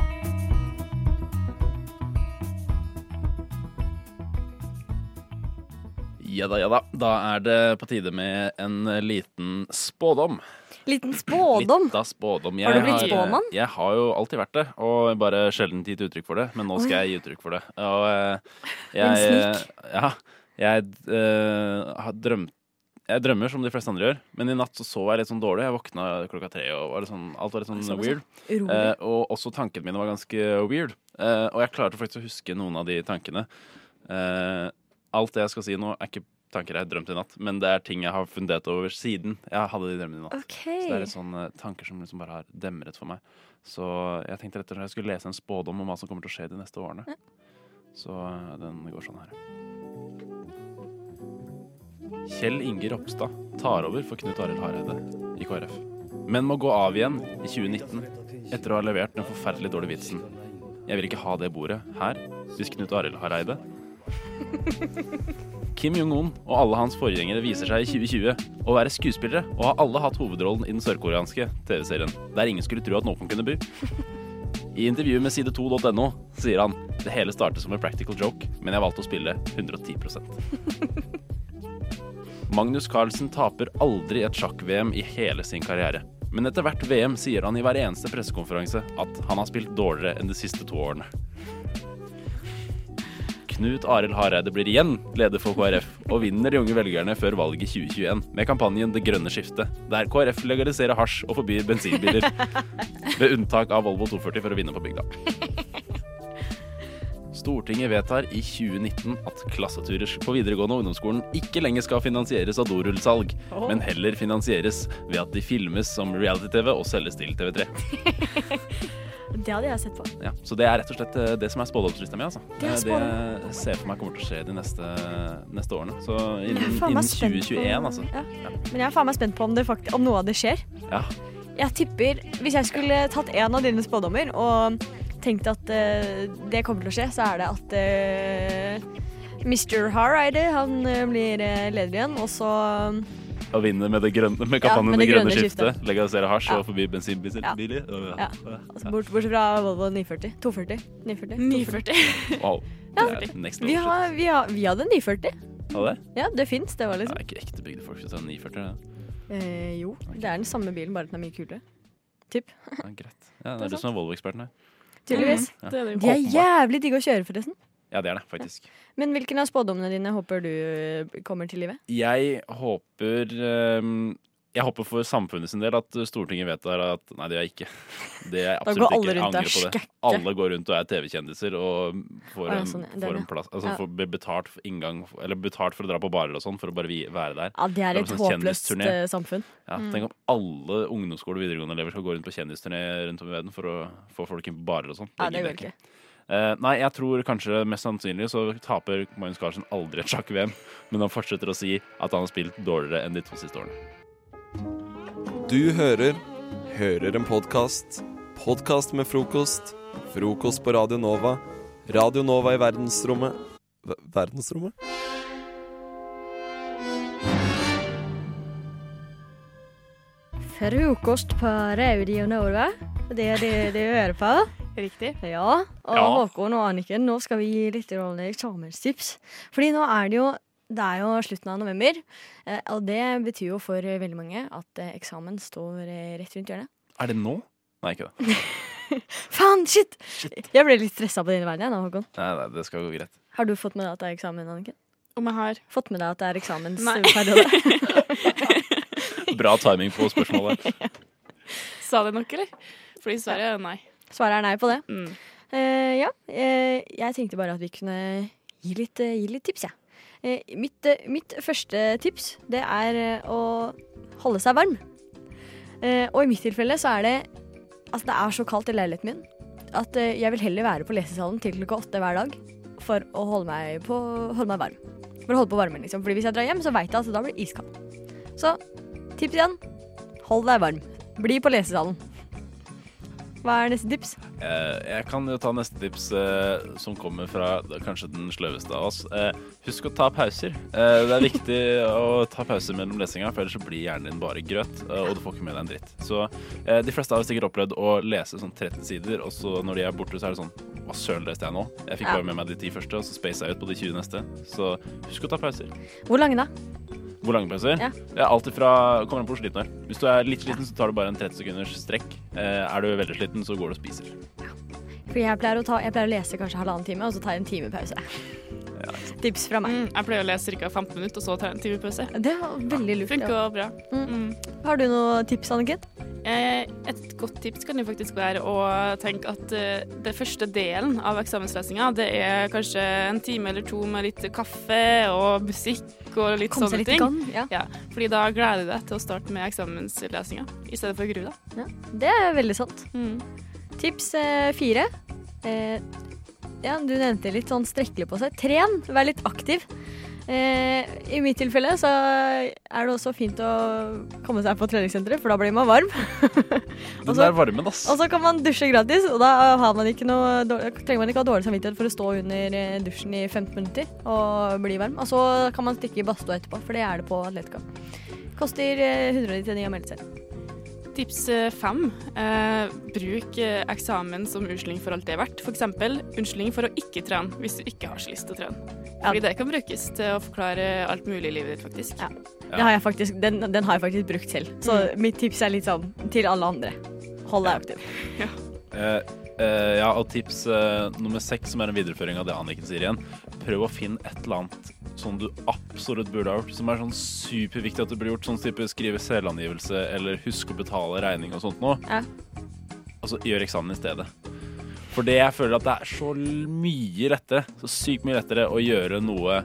Ja da, ja da. Da er det på tide med en liten spådom. Liten spådom. Litt av spådom. Har du blitt spåmann? Jeg har jo alltid vært det, og bare sjelden gitt uttrykk for det. Men nå skal jeg gi uttrykk for det. Og jeg jeg Din Ja. Jeg øh, har drømt jeg drømmer som de fleste andre gjør, men i natt så sov jeg litt sånn dårlig. Jeg våkna klokka tre, og var sånn, alt var litt sånn Sånn, weird. Urolig. Eh, og også tankene mine var ganske weird. Eh, og jeg klarte faktisk å huske noen av de tankene. Eh, alt det jeg skal si nå, er ikke tanker jeg har drømt i natt, men det er ting jeg har fundert over siden jeg hadde de drømmene i natt. Okay. Så det er litt sånne tanker som liksom bare har demret for meg. Så jeg tenkte rett og slett jeg skulle lese en spådom om hva som kommer til å skje de neste årene. Så eh, den går sånn her. Kjell Inge Ropstad tar over for Knut Arild Hareide i KrF. Men må gå av igjen i 2019 etter å ha levert den forferdelig dårlige vitsen. Jeg vil ikke ha det bordet her hvis Knut Arild Hareide Kim Jong-un og alle hans forgjengere viser seg i 2020 å være skuespillere, og har alle hatt hovedrollen i den sørkoreanske TV-serien, der ingen skulle tro at noen kunne bo. I intervjuet med side2.no sier han det hele startet som en practical joke, men jeg valgte å spille 110% Magnus Carlsen taper aldri et sjakk-VM i hele sin karriere. Men etter hvert VM sier han i hver eneste pressekonferanse at han har spilt dårligere enn de siste to årene. Knut Arild Hareide blir igjen leder for KrF, og vinner de unge velgerne før valget i 2021 med kampanjen Det grønne skiftet, der KrF legaliserer hasj og forbyr bensinbiler. Ved unntak av Volvo 240 for å vinne på bygda. Stortinget vedtar i 2019 at klasseturer på videregående og ungdomsskolen ikke lenger skal finansieres av dorullsalg, men heller finansieres ved at de filmes som reality-TV og selges til TV3. Det hadde jeg sett på. Ja, så det er rett og slett eh, det som er spådomslista mi. Altså. Det det jeg ser for meg kommer til å skje de neste, neste årene. Så innen, innen 2021, på- 2021, altså. Ja. Men jeg er faen meg spent på om, det fakt om noe av det skjer. Ja. Jeg tipper, Hvis jeg skulle tatt en av dine spådommer og tenkt at uh, det kommer til å skje, så er det at uh, Mr. Harrider, han eh, blir eh, leder igjen, og så Å vinne med, det grønne, med Ja, kampanjen med Det det grønne grønne skiftet. skiftet. Legalisere hasj Ja. og forby bensinbiler. Ja. Ja. Altså, bort, bortsett fra Volvo 940. 240. 940. 940. Wow. Ja. Er next Vi, har, vi, har, vi hadde 940. Hadde? Det? Ja, det fins. Det var Det liksom er ikke ekte bygdefolk som har 940. Det. eh, Jo, det er den samme bilen, bare den er mye kulere. Typ. Ja, greit. Ja, det Det er du som er Volvo-eksperten her. Tydeligvis. Ja. De er jævlig digge å kjøre, forresten. Ja, det er det, faktisk. Men hvilken av spådommene dine håper du eh, kommer til live? Jeg håper ehm, Jeg håper for samfunnet sin del at Stortinget vedtar at Nei, det gjør jeg ikke. Det er Da absolutt ikke. Jeg angrer på det. Alle går rundt og er TV-kjendiser og får en, sånn, får en plass Altså Ja. får betalt for inngang Eller betalt for å dra på barer og sånn for å bare være der. Ja, det er et sånn håpløst eh, samfunn. Ja, Mm. Tenk om alle ungdomsskole- og videregående-elever skal gå rundt på kjendisturné rundt om i verden for å få folk inn på barer og sånn. Ja, det gidder går ikke ikke. Eh, nei, jeg tror kanskje mest sannsynlig så taper Magnus Carlsen aldri et sjakk-VM, men han fortsetter å si at han har spilt dårligere enn de to siste årene. Du hører Hører en podkast. Podkast med frokost. Frokost på Radio Nova. Radio Nova i verdensrommet Ver- Verdensrommet? Frokost på Radio Nova. Det er det du hører på. Riktig. Ja. Og Ja. Håkon og Anniken, nå skal vi gi litt eksamenstips. Fordi nå er det jo det er jo slutten av november, eh, og det betyr jo for veldig mange at eh, eksamen står eh, rett rundt hjørnet. Er det nå? Nei, ikke det. Faen, shit! Jeg ble litt stressa på dine vegne, jeg nå, Håkon. Nei, nei, det skal gå greit. Har du fått med deg at det er eksamen, Anniken? Om jeg har Fått med deg at det er eksamensperiode? Bra timing på spørsmålet. Sa det nok, eller? Fordi i er nei. Svaret er nei på det. Mm. Uh, ja, uh, jeg tenkte bare at vi kunne gi litt, uh, gi litt tips, jeg. Eh, mitt, mitt første tips, det er å holde seg varm. Og i mitt tilfelle så er det Altså, det er så kaldt i leiligheten min at jeg vil heller være på lesesalen til klokka åtte hver dag for å holde meg, på, holde meg varm. For å holde på varmen, liksom. Fordi hvis jeg drar hjem, så veit jeg at da blir det iskaldt. Så tips igjen. Hold deg varm. Bli på lesesalen. Hva er neste tips? Eh, jeg kan jo ta neste tips, eh, som kommer fra kanskje den sløveste av oss. Husk å ta pauser. Eh, det er viktig å ta pauser mellom lesinga, for ellers så blir hjernen din bare grøt, eh, og du får ikke med deg en dritt. Så eh, de fleste har sikkert opplevd å lese sånn 13 sider, og så når de er borte, så er det sånn Hva søren leste jeg nå? Jeg fikk Ja. bare med meg de ti første, og så spacer jeg ut på de 20 neste. Så husk å ta pauser. Hvor lange da? Hvor lange pauser? Ja. Er alltid fra Kommer an på hvor sliten du er. Hvis du er litt sliten, så tar du bare en 30 sekunders strekk. Er du veldig sliten, så går du og spiser. For jeg pleier, ta, jeg pleier å lese kanskje halvannen time, og så tar jeg en time pause. Tips fra meg. Mm, jeg pleier å lese ca. 15 minutter, og så tar jeg en time pause. Det var veldig lurt. Funker ja. bra. Mm. Har du noen tips, Anniken? Eh, Et godt tips kan jo faktisk være å tenke at eh, det første delen av eksamenslesinga, det er kanskje en time eller to med litt kaffe og musikk og litt Kom sånne litt i ting. gang, ja. fordi da gleder du deg til å starte med eksamenslesinga, i stedet for å grue deg. Ja, det er veldig sant. Mm. Tips eh, fire. Eh, ja, du nevnte litt sånn strekkelig på seg. Tren, vær litt aktiv. Eh, I mitt tilfelle så er det også fint å komme seg på treningssenteret, for da blir man varm. Den der varmen, ass. Og så kan man dusje gratis, og da har man ikke noe, trenger man ikke ha dårlig samvittighet for å stå under eh, dusjen i 15 minutter og bli varm. Og så kan man stikke i badstua etterpå, for det er det på Atletica. Koster eh, 199 å melde seg. Tips eh, fem. Eh, bruk eh, eksamen som unnskyldning for alt det er verdt. F.eks. unnskyldning for å ikke trene hvis du ikke har så lyst til å trene. Fordi det kan brukes til å forklare alt mulig i livet ditt, faktisk. Det har jeg faktisk, den, den har jeg faktisk brukt selv. Så mitt tips er litt sånn til alle andre. Hold deg aktiv. Eh, eh, ja, og tips uh, nummer seks, som er en videreføring av det Anniken sier igjen. Prøv å finne et eller annet som du absolutt burde ha gjort, som er sånn superviktig at det blir gjort. Sånn type skrive selvangivelse eller husk å betale regning og sånt noe. Ja. Altså, gjør eksamen i stedet. For det jeg føler at det er så mye lettere, så sykt mye lettere å gjøre noe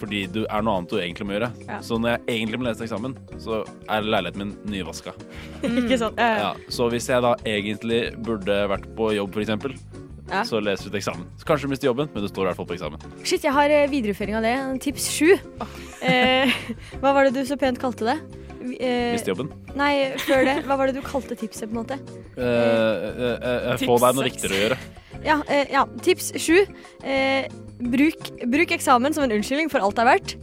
fordi du er noe annet du egentlig må gjøre. Ja. Så når jeg egentlig må lese eksamen, så er leiligheten min nyvaska. Ikke sant? Ja, så hvis jeg da egentlig burde vært på jobb, for eksempel, Ja. så leser du til eksamen. Så kanskje du mister jobben, men du står i hvert fall på eksamen. Shit, jeg har eh, videreføring av det. Tips sju. Eh, hva var det du så pent kalte det? Eh, Miste jobben. Nei, før det. Hva var det du kalte tipset, på en måte? Eh, eh, eh, Tips få deg noe riktigere å gjøre. Ja, eh, ja. tips sju. Eh, bruk, bruk eksamen som en unnskyldning for alt det er verdt.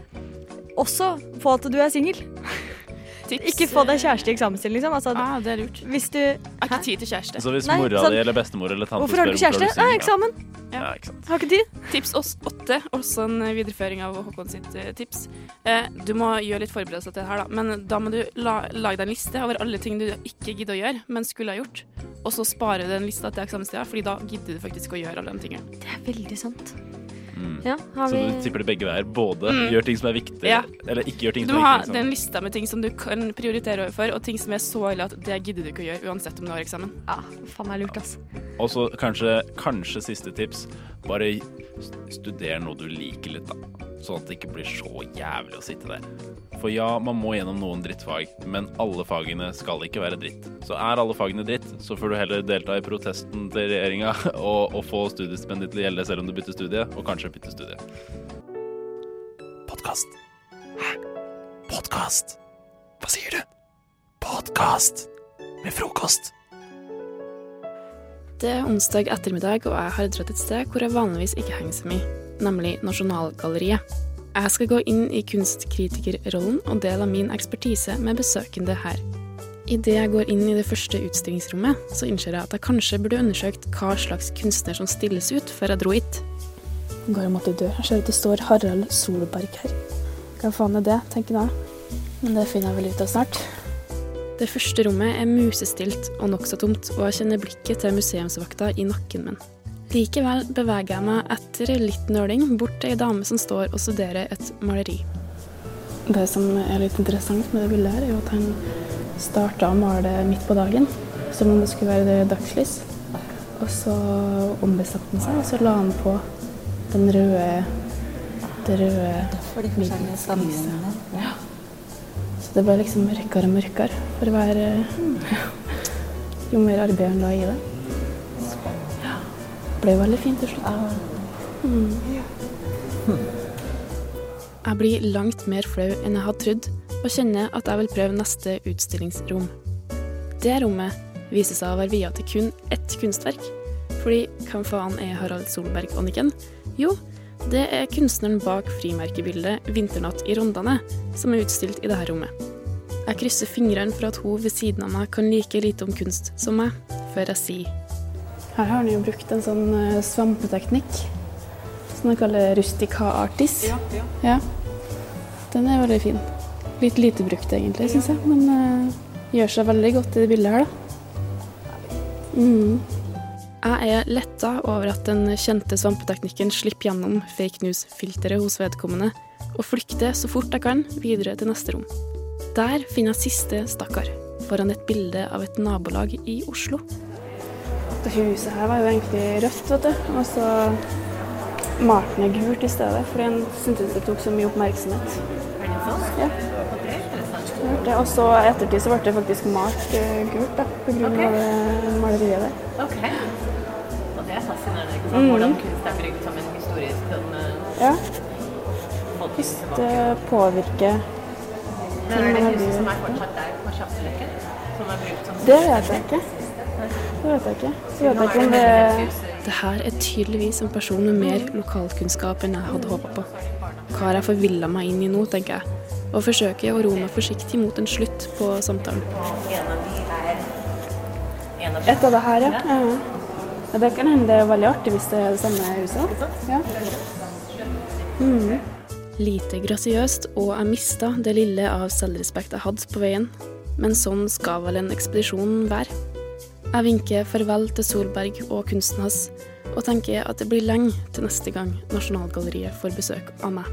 Også få at du er singel. Ikke få deg kjæreste i eksamenstiden, liksom. Altså, ah, det er lurt. Hvis du har ikke tid til kjæreste. Så hvis Nei, mora sånn- di eller bestemor eller tante Hvorfor har du ikke kjæreste? er Nei, eksamen. Ja, ikke sant. Har ikke tid. Tips oss åtte, også en videreføring av Håkon sitt eh, tips. Eh, du må gjøre litt forberedelser til det her, da. Men da må du la, lage deg en liste over alle ting du ikke gidder å gjøre, men skulle ha gjort. Og så spare den lista til eksamenstida, Fordi da gidder du faktisk å gjøre alle de tingene. Det er veldig sant. Mm. Ja, har Så vi du tipper det begge veier. Både Mm. gjør ting som er viktig, Ja. eller ikke gjør ting Du som må er ha viktige. den Liksom. lista med ting som du kan prioritere overfor, og ting som er så ille at det gidder du ikke å gjøre uansett om du har eksamen. Ja, faen meg lurt, altså. Og så kanskje, kanskje siste tips. Bare studer noe du liker litt, da. Sånn at det ikke blir så jævlig å sitte der. For ja, man må gjennom noen drittfag, men alle fagene skal ikke være dritt. Så er alle fagene dritt, så får du heller delta i protesten til regjeringa og, og få studiestipendiet til å gjelde selv om du bytter studie, og kanskje bytter studie. Podkast. Hæ? Podkast? Hva sier du? Podkast med frokost. Det er onsdag ettermiddag, og jeg har dratt et sted hvor jeg vanligvis ikke henger så mye, nemlig Nasjonalgalleriet. Jeg skal gå inn i kunstkritikerrollen og dele min ekspertise med besøkende her. Idet jeg går inn i det første utstillingsrommet, så innser jeg at jeg kanskje burde undersøkt hva slags kunstner som stilles ut før jeg dro hit. Går mot ei dør. Jeg ser at det står Harald Solberg her. Hva faen er det, tenker jeg. Men det finner jeg vel ut av snart. Det første rommet er musestilt og nokså tomt, og jeg kjenner blikket til museumsvakta i nakken min. Likevel beveger jeg meg etter litt nøling bort til ei dame som står og studerer et maleri. Det som er litt interessant med det bildet her, er jo at han starta å male midt på dagen, som om det skulle være det dagslys. Og så ombestemte han seg, og så la han på den røde det røde middellyset. Ja. Så det ble liksom mørkere og mørkere for hver. Jo mer arbeid han la i det. Ble veldig fint til slutt. Mm. Jeg blir langt mer flau enn jeg hadde trodd, og kjenner at jeg vil prøve neste utstillingsrom. Det rommet viser seg å være via til kun ett kunstverk. Fordi hvem faen er Harald Solberg Anniken? Jo, det er kunstneren bak frimerkebildet 'Vinternatt i Rondane', som er utstilt i dette rommet. Jeg krysser fingrene for at hun ved siden av meg kan like lite om kunst som meg, før jeg sier Her har han jo brukt en sånn eh, svampeteknikk som de kaller rustica artis. Ja, ja. Ja. Den er veldig fin. Litt lite brukt egentlig, syns jeg, men uh, gjør seg veldig godt i det bildet her, da. Mm. Jeg er letta over at den kjente svampeteknikken slipper gjennom fake news-filteret hos vedkommende, og flykter så fort jeg kan videre til neste rom. Der finner jeg siste stakkar, foran et bilde av et nabolag i Oslo. Det huset her var jo egentlig rødt, vet du. Og så malte han det gult i stedet, fordi han syntes det tok så mye oppmerksomhet. Ja. Jeg hørte det. Og så i ettertid så ble det faktisk malt eh, gult, da, på grunn av det maleriet der. Ok. Og det er fascinerende. ikke sant? Mhm. Hvordan kunst er brukt som en historisk sånn, Ja. det påvirker Men er det huset som er fortsatt der på Kjapseløkken? Som er brukt som Det vet jeg ikke. Det vet jeg ikke. Så vet jeg ikke om det Det her er tydeligvis en person med mer lokalkunnskap enn jeg hadde håpa på. Hva har jeg forvilla meg inn i nå, tenker jeg, og forsøker å roe meg forsiktig mot en slutt på samtalen. Et av det her, ja. ja. ja. Det kan hende det er veldig artig hvis det er det samme huset. Ja. Mm. Lite grasiøst, og jeg mista det lille av selvrespekt jeg hadde på veien. Men sånn skal vel en ekspedisjon være. Jeg vinker farvel til Solberg og kunsten hans, og tenker at det blir lenge til neste gang Nasjonalgalleriet får besøk av meg.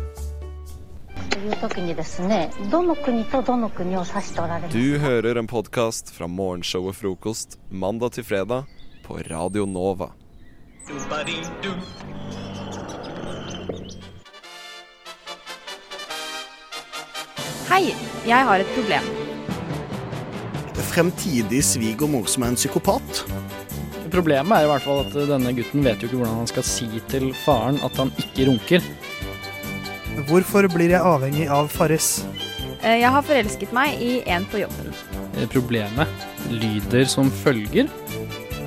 Du hører en podkast fra morgenshow og Frokost mandag til fredag på Radio Nova. Hei, jeg har et problem. Fremtidig svigermor som er en psykopat. Problemet er i hvert fall at denne gutten vet jo ikke hvordan han skal si til faren at han ikke runker. Hvorfor blir jeg avhengig av Farris? Eh, Jeg har forelsket meg i en på jobben. Eh, Problemet lyder som følger.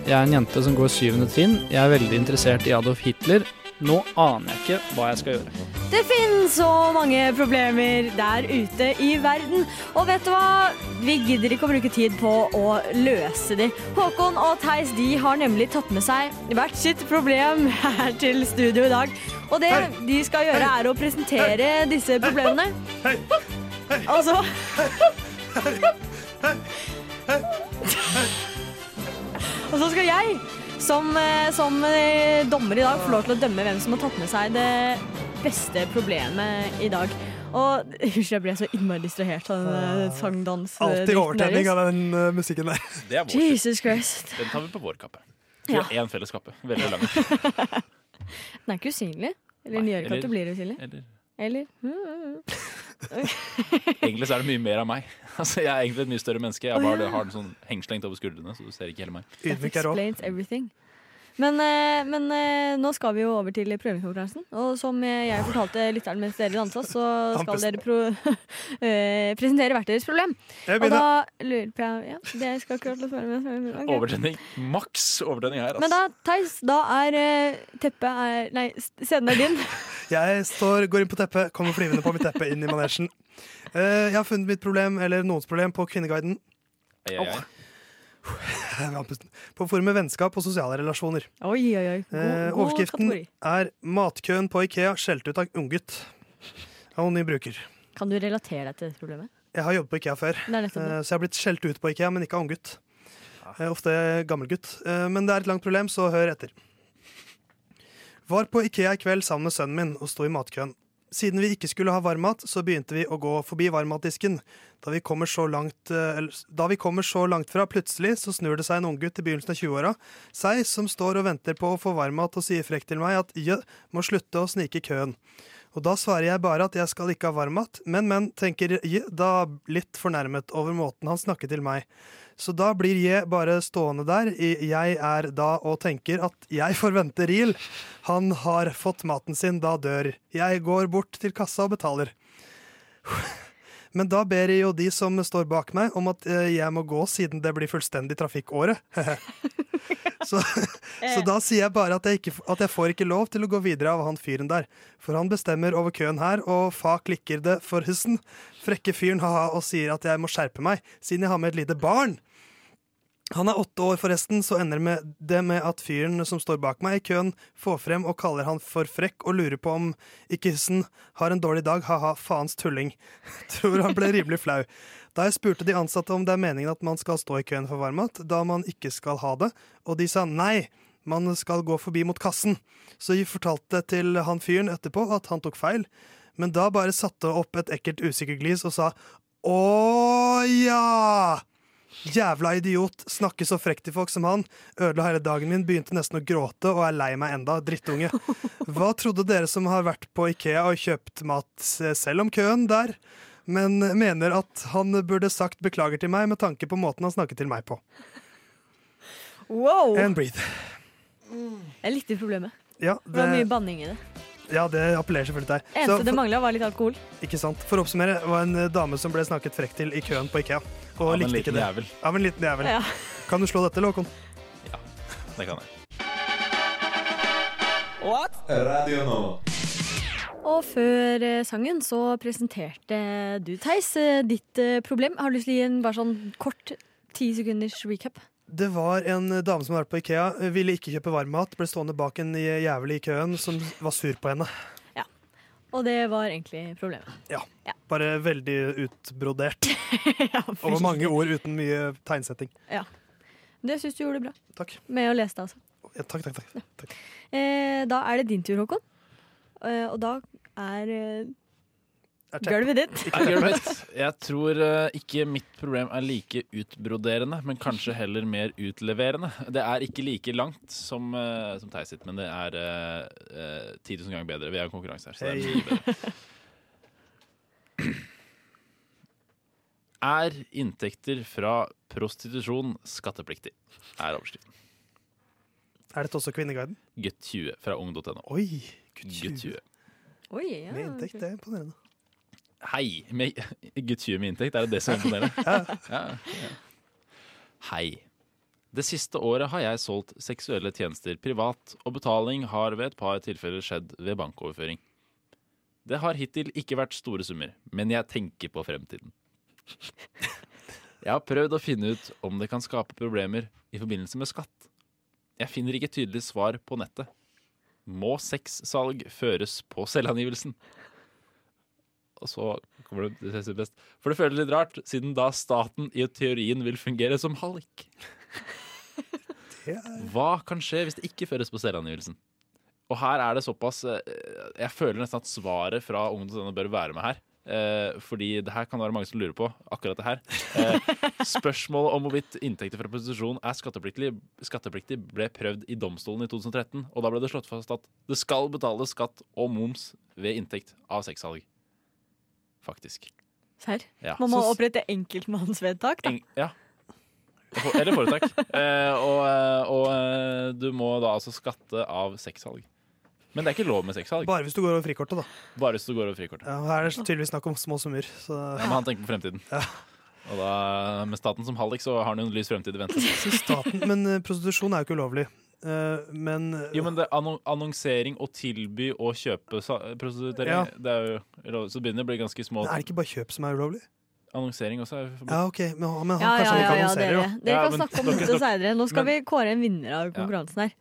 Jeg er en jente som går syvende trinn. Jeg er veldig interessert i Adolf Hitler. Nå aner jeg ikke hva jeg skal gjøre. Det finnes så mange problemer der ute i verden. Og vet du hva? Vi gidder ikke å bruke tid på å løse de. Håkon og Theis de har nemlig tatt med seg hvert sitt problem her til studio i dag. Og det de skal gjøre, er å presentere disse problemene. Og så Og så skal jeg, som, eh, som eh, dommer i dag, får lov til å dømme hvem som har tatt med seg det beste problemet i dag. Og Unnskyld, jeg ble så innmari distrahert av den sangdans Alltid overtenning av den uh, musikken der. Det er vår Jesus Christ. Den tar vi på vår kappe. Ja. Ja. Én felles kappe. Veldig lang. Den er ikke usynlig. Eller at det blir usynlig. eller- Eller Egentlig så er det mye mer av meg. Altså, jeg er egentlig et mye større menneske. Jeg bare har den sånn hengslengt over skuldrene, så du ser ikke hele meg. That explains everything. Men, eh, men eh, nå skal vi jo over til prøvingskonkurransen. Og som jeg fortalte lytteren mens dere dansa, så skal dere pro eh, presentere hvert deres problem. Jeg Og da lurer på ja, Det skal akkurat å være med. Okay. Overtenning. Maks overtenning her, Altså. Men da, Theis, da er teppet er Nei, scenen er din. Jeg står, går inn på teppet, kommer flyvende på mitt teppe inn i manesjen. Eh, jeg har funnet mitt problem, eller noens problem, på Kvinneguiden. Ai, ai, ai. På forumet Vennskap og sosiale relasjoner. Oi, oi, oi. God, Eh, overskriften kategori. er 'Matkøen på Ikea skjelt ut av unggutt'. Anonym bruker. Kan du relatere deg til dette problemet? Jeg har jobbet på Ikea før, eh, så jeg har blitt skjelt ut på Ikea, men ikke av unggutt. Eh, Ofte gammelgutt. Eh, Men det er et langt problem, så hør etter. Var på Ikea i kveld sammen med sønnen min og sto i matkøen. Siden vi ikke skulle ha varmmat, så begynte vi å gå forbi varmmatdisken. Da vi kommer så langt, eh, da vi kommer så langt fra, plutselig så snur det seg en unggutt i begynnelsen av 20-åra, seg som står og venter på å få varmmat og sier frekt til meg at jø, må slutte å snike i køen. Og da svarer jeg bare at jeg skal ikke ha varmmat, men, men, tenker jø, da litt fornærmet over måten han snakket til meg. Så da blir jeg bare stående der jeg er da og tenker at jeg får vente real. Han har fått maten sin, da dør. Jeg går bort til kassa og betaler. Men da ber jo de som står bak meg om at eh, jeg må gå siden det blir fullstendig trafikkåret. så, så da sier jeg bare at jeg, ikke, at jeg får ikke lov til å gå videre av han fyren der. For han bestemmer over køen her, og fa klikker det for hussen. Frekke fyren ha-ha og sier at jeg må skjerpe meg, siden jeg har med et lite barn. Han er åtte år, forresten, så ender det med at fyren som står bak meg i køen, får frem og kaller han for frekk og lurer på om ikke hissen har en dårlig dag, ha-ha, faens tulling. Tror han ble rimelig flau. Da jeg spurte de ansatte om det er meningen at man skal stå i køen for varmmat, da man ikke skal ha det, og de sa nei, man skal gå forbi mot kassen. Så jeg fortalte til han fyren etterpå at han tok feil, men da bare satte opp et ekkelt usikkert glis og sa å ja! Jævla idiot. Snakke så frekt til folk som han. Ødela hele dagen min, begynte nesten å gråte og er lei meg enda. Drittunge. Hva trodde dere som har vært på Ikea og kjøpt mat eh, selv om køen der? Men mener at han burde sagt beklager til meg med tanke på måten han snakket til meg på. Wow! And breathe. Jeg likte problemet. Ja, Det var mye banning i det. ja, det appellerer selvfølgelig til deg. Så for... det mangla, var litt alkohol. Ikke sant. For å oppsummere, det var en dame som ble snakket frekt til i køen på Ikea. Og Av en likte ikke liten det. jævel. Av en liten jævel. Ja. Kan du slå dette, Låkon? Ja, Det kan jeg. Radio nå. Og før eh, sangen så presenterte du, Theis, eh, ditt eh, problem. Har du lyst til å gi en bare sånn kort ti sekunders recap? Det var en dame som hadde vært på Ikea, ville ikke kjøpe varmmat, ble stående bak en jævel i køen som var sur på henne. Og det var egentlig problemet. Ja. Bare veldig utbrodert. Over mange ord uten mye tegnsetting. Ja. Det syns du gjorde bra. Takk. Med å lese det, altså. Ja, takk, takk, takk. takk. Eh, da er det din tur, Håkon. Eh, og da er eh, gulvet ditt. Er gulvet. Jeg tror eh, ikke mitt problem er like utbroderende, men kanskje heller mer utleverende. Det er ikke like langt som, uh, som Theis sitt, men det er eh, eh, 10 000 ganger bedre. Vi har en konkurranse her, så det er mye bedre. Er inntekter fra prostitusjon skattepliktig? Er overskriften. Er dette også Kvinneguiden? Gutt 20 fra ung.no. Oi, Gutt 20. Oi, ja, Med inntekt, det er imponerende. Hei. Med, 20 med inntekt, er det det som er imponerende? ja, ja. Hei. Det siste året har jeg solgt seksuelle tjenester privat, og betaling har ved et par tilfeller skjedd ved bankoverføring. Det har hittil ikke vært store summer, men jeg tenker på fremtiden. Jeg har prøvd å finne ut om det kan skape problemer i forbindelse med skatt. Jeg finner ikke tydelig svar på nettet. Må sexsalg føres på selvangivelsen? Og så kommer det, det best. For det føles litt rart, siden da staten i teorien vil fungere som hallik. Hva kan skje hvis det ikke føres på selvangivelsen? Og her er det såpass eh, Jeg føler nesten at svaret fra ungdomsdenne bør være med her. Eh, fordi det her kan det være mange som lurer på. Akkurat det her. Eh, spørsmålet om hvorvidt inntekter fra prostitusjon er skattepliktig, skattepliktig, ble prøvd i domstolen i 2013. Og da ble det slått fast at det skal betales skatt og moms ved inntekt av sexsalg. Faktisk. Serr? Ja. Man må Så- opprette enkeltmannsvedtak, da. En, ja. Eller foretak. eh, og eh, og eh, du må da altså skatte av sexsalg. Men det er ikke lov med sexsalg. Bare hvis du går over frikortet, da. Bare hvis du går over frikortet. Ja, her er det tydeligvis snakk om små summer. Så. Ja, men han tenker på fremtiden. Og da, med staten som hallik, så har han jo en lys fremtid i vente. Staten, men eh, prostitusjon er jo ikke ulovlig. Eh, men Jo, men det er anno annonsering og tilby og kjøpe prostituering, Ja. det er jo Så begynner det å bli ganske små Men er det ikke bare kjøp som er ulovlig? Annonsering også er forbudt. Ja, OK, men, men han, Ja, ja, kanskje han ja, ikke ja, jo. dere. Dere Ja, kan men snakke om dere dette senere. Nå skal men- vi kåre en vinner av konkurransen her.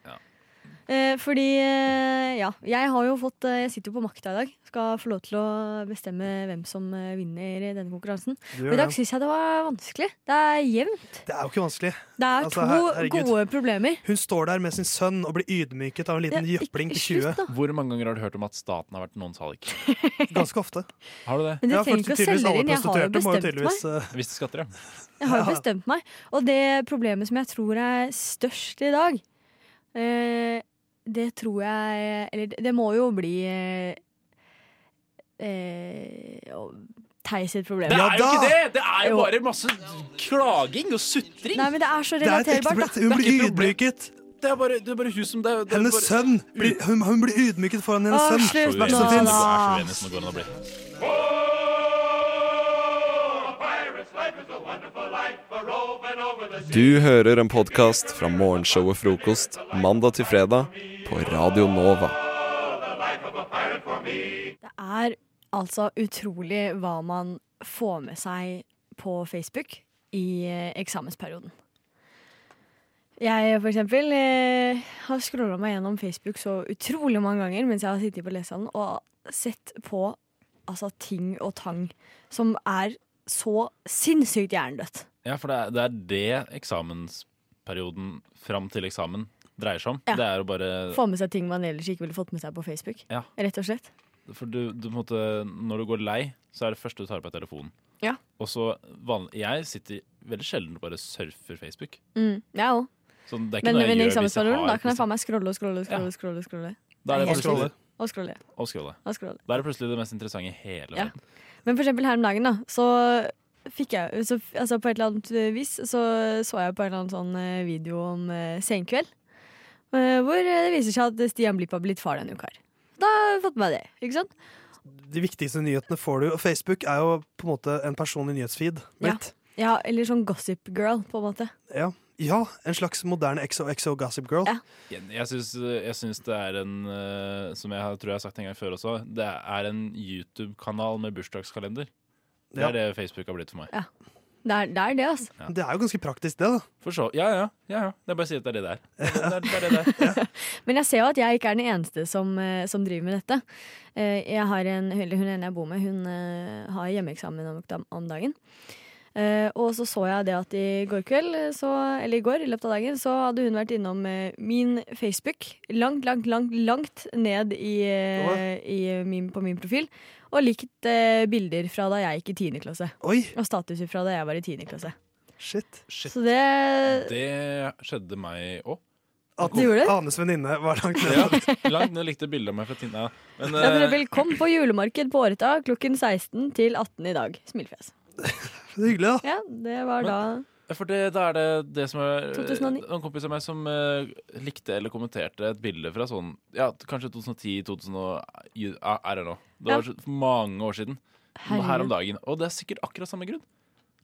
Eh, fordi, eh, ja, jeg har jo fått eh, Jeg sitter jo på makta i dag. Skal få lov til å bestemme hvem som eh, vinner i denne konkurransen. Men Og I dag det. syns jeg det var vanskelig. Det er jevnt. Det er jo ikke vanskelig. Det er Altså, to her- gode problemer. Hun står der med sin sønn og blir ydmyket av en liten Ja, jøpling på 20. Slutt, Hvor mange ganger har du hørt om at staten har vært noens hallik? Ganske ofte. Har du det? Men du trenger ikke å selge inn. Jeg har jo prostituerte må jo bestemt tydeligvis, meg. eh, Hvis det skatter, ja. Jeg har jo bestemt meg. Og det problemet som jeg tror er størst i dag, eh, det tror jeg Eller det- det må jo bli eh, eh, Theis sitt problem. Det er jo ikke det! Det er jo Jo. bare masse klaging og sutring. Nei, men det er så Det er relaterbart, da. Hun blir ydmyket. Det er bare, det er bare hun som det er, det er Hennes bare... sønn blir, hun, hun blir ydmyket foran hennes Åh, sønn. slutt nå, som Du hører en podkast fra morgenshowet Frokost mandag til fredag på Radio Nova. Det er altså utrolig hva man får med seg på Facebook i eh, eksamensperioden. Jeg for eksempel eh, har scrolla meg gjennom Facebook så utrolig mange ganger mens jeg har sittet på lesesalen og sett på altså, ting og tang som er så sinnssykt hjernedødt. Ja, for det er, det er det eksamensperioden fram til eksamen dreier seg om. Ja. Det er å bare Få med seg ting man ellers ikke ville fått med seg på Facebook. Ja. Rett og slett. For du, du måtte, når du går lei, så er det første du tar på telefonen. Ja. Og så vanlig, Jeg sitter veldig sjelden bare surfer Facebook. Mm, jeg òg. Men, er Men jeg eksamensperioden, da kan jeg faen meg scrolle og scrolle og scrolle. scrolle, scrolle. Da er det bare å scrolle. Og scrolle. Og scrolle. Og scrolle. Da er det plutselig det mest interessante i hele Ja. verden. Men for eksempel her om dagen, da, så fikk jeg så, altså På et eller annet vis så så jeg på en eller annen sånn eh, video om uh, senkveld. Uh, hvor eh, det viser seg at Stian Blipp har blitt far denne uka her. Da har jeg fått med meg det, ikke sant? De viktigste nyhetene får du. Og Facebook er jo på en måte en personlig nyhetsfeed. Ja. ja, eller sånn gossip girl, på en måte. Ja. Ja, en slags moderne XOXO Gossip Girl. Jeg, jeg, syns, jeg syns det er en eh, Som jeg tror jeg har sagt en gang før også, det er en YouTube-kanal med bursdagskalender. Det Ja. er det Facebook har blitt for meg. Ja. Det er det, er det altså. Det er jo ganske praktisk, det, da. For så, ja, ja, ja, ja. Det er bare å si at det er det det er. Det er, det er, det det er. Men jeg ser jo at jeg ikke er den eneste som, eh, som driver med dette. Eh, Jeg har en, hun ene jeg bor med, hun har hjemmeeksamen om, om dagen. Eh, og så så jeg det at i går kveld, eh, så, eller i går, i løpet av dagen, så hadde hun vært innom eh, min Facebook. Langt, langt, langt langt ned i, eh, i min, på min profil. Og likt eh, bilder fra da jeg gikk i 10. klasse. Oi. Og statuser fra da jeg var i 10. klasse. Shit. Så det Det skjedde meg òg. At Du gjorde det? Anes venninne var langt Ja, langt ned likte bildet av meg fra Tina. Men, Ja, for eksempel, kom på julemarked på Åreta klokken 16 til 18 i dag. Smilfjes. Hyggelig, da. Ja, det var da For det, da er det det som er 2009. En kompis av meg som uh, likte eller kommenterte et bilde fra sånn Ja, kanskje 2010, 2000 Er det nå? know. Det var ja. mange år siden. Herregud. Her om dagen. Og det er sikkert akkurat samme grunn.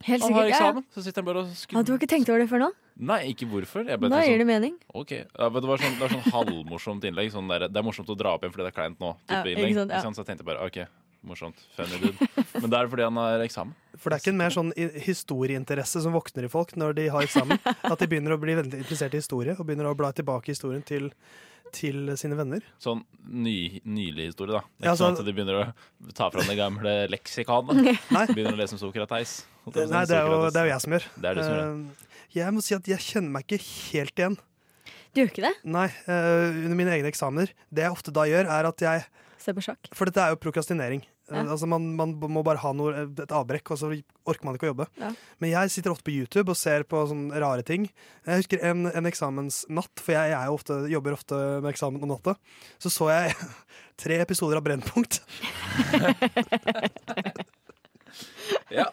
Helt Han har sikkert. Ja, ja. så sitter han bare og Ah, skriver du har ikke tenkt over det før nå? Nei, ikke hvorfor. Jeg Da gir det sånn, mening. Ok, ja, men Det var sånn, det var sånn halvmorsomt innlegg. Sånn der, det er morsomt å dra opp igjen fordi det er kleint nå. Ja, Type ikke innlegg. sant, ja. Ikke sant? Så jeg tenkte bare OK, morsomt. Funny dude. Men det er fordi han har eksamen. For det er ikke en mer sånn historieinteresse som våkner i folk når de har eksamen. At de begynner å bli veldig interessert i historie og begynner å bla tilbake historien til, til sine venner. Sånn ny, nylig historie, da. Ikke Ja, sånn at de begynner å ta fram det gamle leksikanet. Begynner å lese om å si, Nei, det er, jo, Sokrates. det er jo jeg som gjør. Det er du som gjør. Eh, Jeg må si at jeg kjenner meg ikke helt igjen. Du gjør ikke det? Nei, Uh, under mine egne eksamener. Det jeg ofte da gjør, er at jeg Se på sjakk. For dette er jo prokrastinering. Eh, Ja. Altså man, man må bare ha noe, et avbrekk, og så orker man ikke å jobbe. Ja. Men jeg sitter ofte på YouTube og ser på sånne rare ting. Jeg husker en, en eksamensnatt, for jeg, jeg er ofte, jobber ofte med eksamen om natta. Så så jeg tre episoder av Brennpunkt. Ja.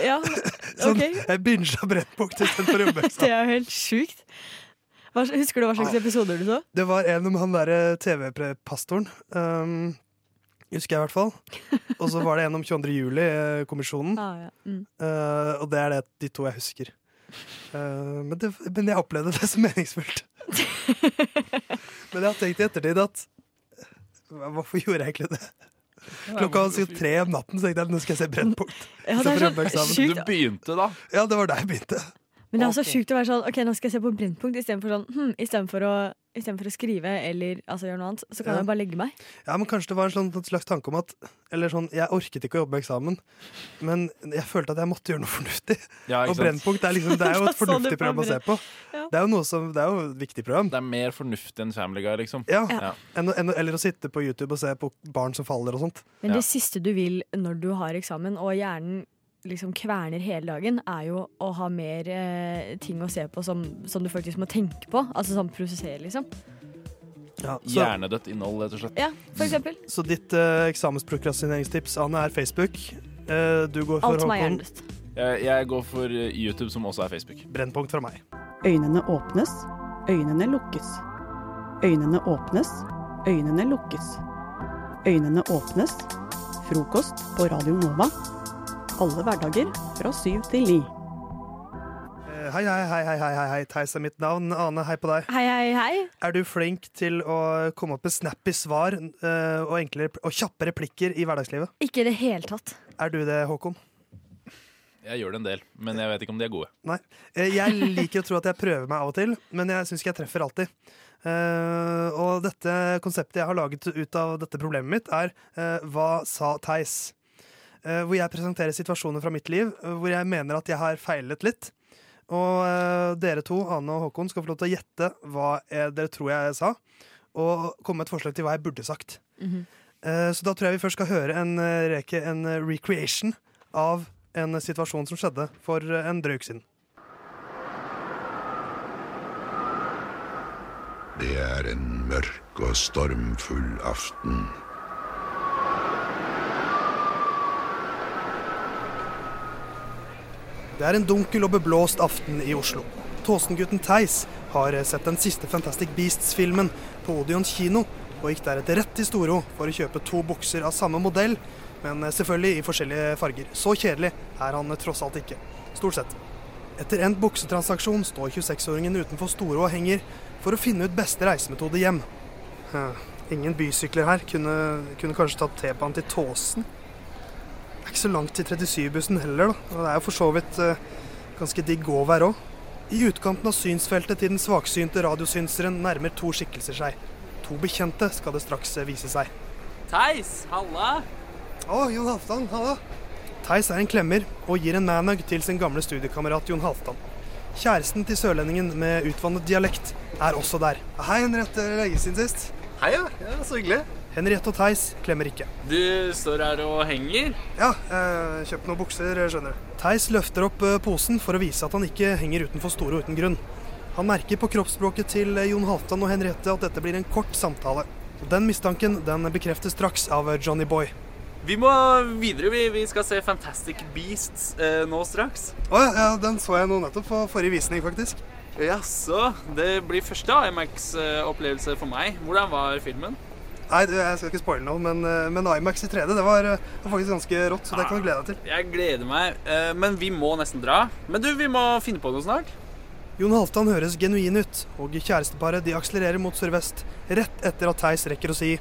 Ja, Sånn, OK. Jeg binga Brennpunkt istedenfor å jobbe Det er jo helt sjukt. Hva, husker du hva slags episoder du så? Det var en om han derre TV-pastoren. Um, husker jeg i hvert fall. Og så var det en om 22. juli-kommisjonen. Ah, ja. mm. uh, og det er det, de to jeg husker. Uh, men, det, men jeg opplevde det som meningsfullt. men jeg har tenkt i ettertid at Hvorfor gjorde jeg egentlig det? Klokka var sikkert tre om natten, så tenkte jeg nå skal jeg se Brennpunkt. Ja. Du begynte, da. Ja, det var da jeg begynte. Men det er også sjukt å være sånn Ok, nå skal jeg se på Brennpunkt istedenfor sånn hm, Istedenfor å, i for å skrive eller altså, gjøre noe annet, så kan Ja. jeg bare legge meg. Ja, men Kanskje det var en sånn, en slags tanke om at Eller sånn, Jeg orket ikke å jobbe med eksamen, men jeg følte at jeg måtte gjøre noe fornuftig. Ja, ikke og? Brennpunkt er liksom, det er jo et fornuftig program å se på. Ja. Det er jo noe som, det er jo et viktig program. Det er mer fornuftig enn Family Guy, liksom. Ja, Ja. Enn, enn, eller å sitte på YouTube og se på barn som faller og sånt. Men det siste du vil når du har eksamen, og hjernen liksom kverner hele dagen, er jo å ha mer eh, ting å se på som, som du faktisk må tenke på. Altså sånn prosessere, liksom. Ja, så, Hjernedødt innhold, rett og slett. Ja, for eksempel. så ditt eh, eksamensprokrastineringstips, Anne, er Facebook. Eh, du går for Alt som er hjernedødt. Jeg, jeg går for YouTube, som også er Facebook. Brennpunkt fra meg. Øynene åpnes, øynene lukkes. Øynene åpnes, øynene lukkes. Øynene åpnes. Frokost på Radio Nova. Alle hverdager fra syv til ni. Eh, Hei, hei, hei, hei, hei, hei, hei. Theis er mitt navn. Ane, hei på deg. Hei, hei, hei. Er du flink til å komme opp med snappy svar uh, og, enklere, og kjappe replikker i hverdagslivet? Ikke i det hele tatt. Er du det, Håkon? Jeg gjør det en del, men jeg vet ikke om de er gode. Nei. Eh, Jeg liker å tro at jeg prøver meg av og til, men jeg syns ikke jeg treffer alltid. Uh, og dette konseptet jeg har laget ut av dette problemet mitt, er uh, Hva sa Theis? Eh, hvor jeg presenterer situasjoner fra mitt liv eh, hvor jeg mener at jeg har feilet litt. Og eh, dere to, Ane og Håkon, skal få lov til å gjette hva dere tror jeg sa, og komme med et forslag til hva jeg burde sagt. Mm -hmm. så da tror jeg vi først skal høre en, reke, en recreation av en situasjon som skjedde for en drøy uke siden. Det er en mørk og stormfull aften. Det er en dunkel og beblåst aften i Oslo. Tåsengutten Theis har sett den siste Fantastic Beasts-filmen på Odeon kino, og gikk deretter rett til Storo for å kjøpe to bukser av samme modell, men selvfølgelig i forskjellige farger. Så kjedelig er han tross alt ikke. Stort sett. Etter endt buksetransaksjon står 26-åringen utenfor Storo og henger for å finne ut beste reisemetode hjem. Ingen bysykler her. Kunne, kunne kanskje tatt T-banen til Tåsen. Er ikke så langt til 37-bussen heller, da. Og det er jo for så vidt eh, ganske digg gåvær òg. I utkanten av synsfeltet til den svaksynte radiosynseren nærmer to skikkelser seg. To bekjente skal det straks eh, vise seg. Theis, halla! Å, Jon Halvdan, halla. Theis er en klemmer og gir en manhug til sin gamle studiekamerat Jon Halvdan. Kjæresten til sørlendingen med utvannet dialekt er også der. Hei, Henriette. Lenge siden sist. Hei, ja. ja. Så hyggelig. Henriette og Theis klemmer ikke. Du står her og henger? Ja, eh, kjøpt noen bukser, skjønner du. Theis løfter opp eh, posen for å vise at han ikke henger utenfor Storo uten grunn. Han merker på kroppsspråket til eh, Jon Halvdan og Henriette at dette blir en kort samtale. Den mistanken den bekreftes straks av eh, Johnny Boy. Vi må videre. Vi, vi skal se Fantastic Beasts eh, nå straks. Å oh, ja, den så jeg nå nettopp på forrige visning, faktisk. Jaså. Det blir første IMAX-opplevelse for meg. Hvordan var filmen? Nei, du, jeg skal ikke spoile noe, men, eh, men IMAX i 3D det var, eh, var faktisk ganske rått, så det kan du glede deg til. Jeg gleder meg. Eh, men vi må nesten dra. Men du, vi må finne på noe snart. Jon Halvdan høres genuin ut, og kjæresteparet de akselererer mot sørvest, rett etter at Theis rekker å si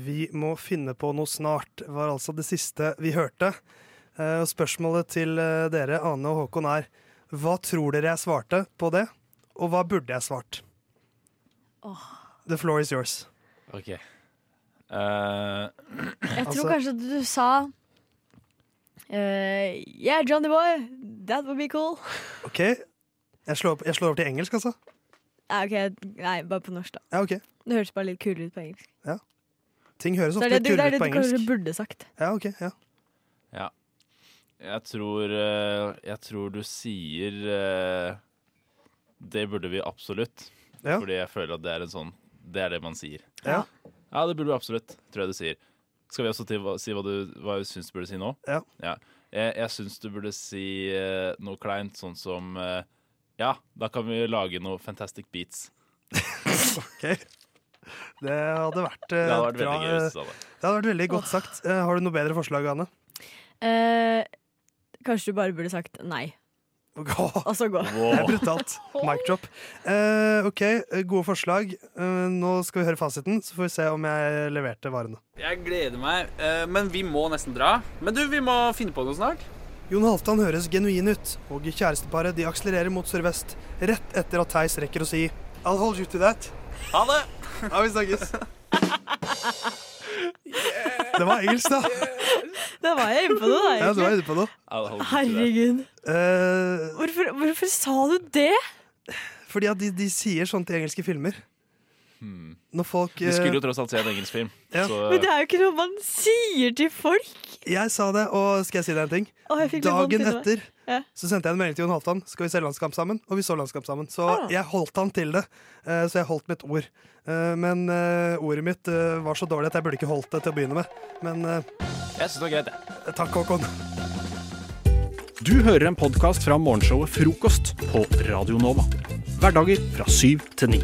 Vi må finne på noe snart, var altså det siste vi hørte. Og spørsmålet til dere, Ane og Håkon, er hva tror dere jeg svarte på det, og hva burde jeg svart? The floor is yours. OK. Uh, Jeg tror Altså- kanskje du sa uh, Yeah, Johnny Boy, that would be cool. OK, jeg slår, opp- jeg slår over til engelsk, altså. Nei, okay. nei, bare på norsk, da. Ja, okay. Det høres bare litt kulere ut på engelsk. Ja. Ting høres Så ofte litt kulere litt på engelsk. det er ut det du burde sagt. Ja, ok, ja. Ja. Jeg tror eh, Jeg tror du sier Det burde vi absolutt. Ja. Fordi jeg føler at det er en sånn Det er det man sier. Ja. Ja, det burde du absolutt, tror jeg du sier. Skal vi også til, si hva du, hva du syns du burde si nå? Ja. Jeg, jeg syns du burde si uh, noe kleint, sånn som uh, Ja, da kan vi lage noe Fantastic Beats. Ok. Det hadde vært, uh, Det hadde vært bra, veldig gøy sa det. Det hadde vært veldig godt sagt. Har du noe bedre forslag, Anne? Eh, kanskje du bare burde sagt nei. Og så gå. Det er brutalt. Mic drop. Eh, OK, eh, gode forslag. Eh, nå skal vi høre fasiten, så får vi se om jeg leverte varene. Jeg gleder meg. eh, men vi må nesten dra. Men du, vi må finne på noe snart. Jon Halvdan høres genuin ut, og kjæresteparet de akselererer mot sørvest, rett etter at Theis rekker å si I'll hold you to that. Ha det! Ja, vi snakkes. Det var engelsk, da. Da var jeg inne på noe, da. Ja, du var inne på noe. Herregud. Eh, Hvorfor, hvorfor sa du det? fordi at de, de sier sånt i engelske filmer. Når folk Du skulle jo eh, tross alt se en engelsk film. Ja. Så Men det er jo ikke noe man sier til folk. Jeg sa det, og skal jeg si deg en ting? Å, jeg fikk litt vondt Dagen inni meg. etter Ja. så sendte jeg en melding til Jon Halvdan. Skal vi se landskamp sammen? Og vi så landskamp sammen. Så Ah. jeg holdt han til det. Eh, Så jeg holdt mitt ord. Eh, Men eh, ordet mitt var så dårlig at jeg burde ikke holdt det til å begynne med. Men Jeg syns det var greit, jeg. takk, Håkon. Du hører en podkast fra morgenshowet Frokost på Radio Nova. Hverdager fra syv til ni.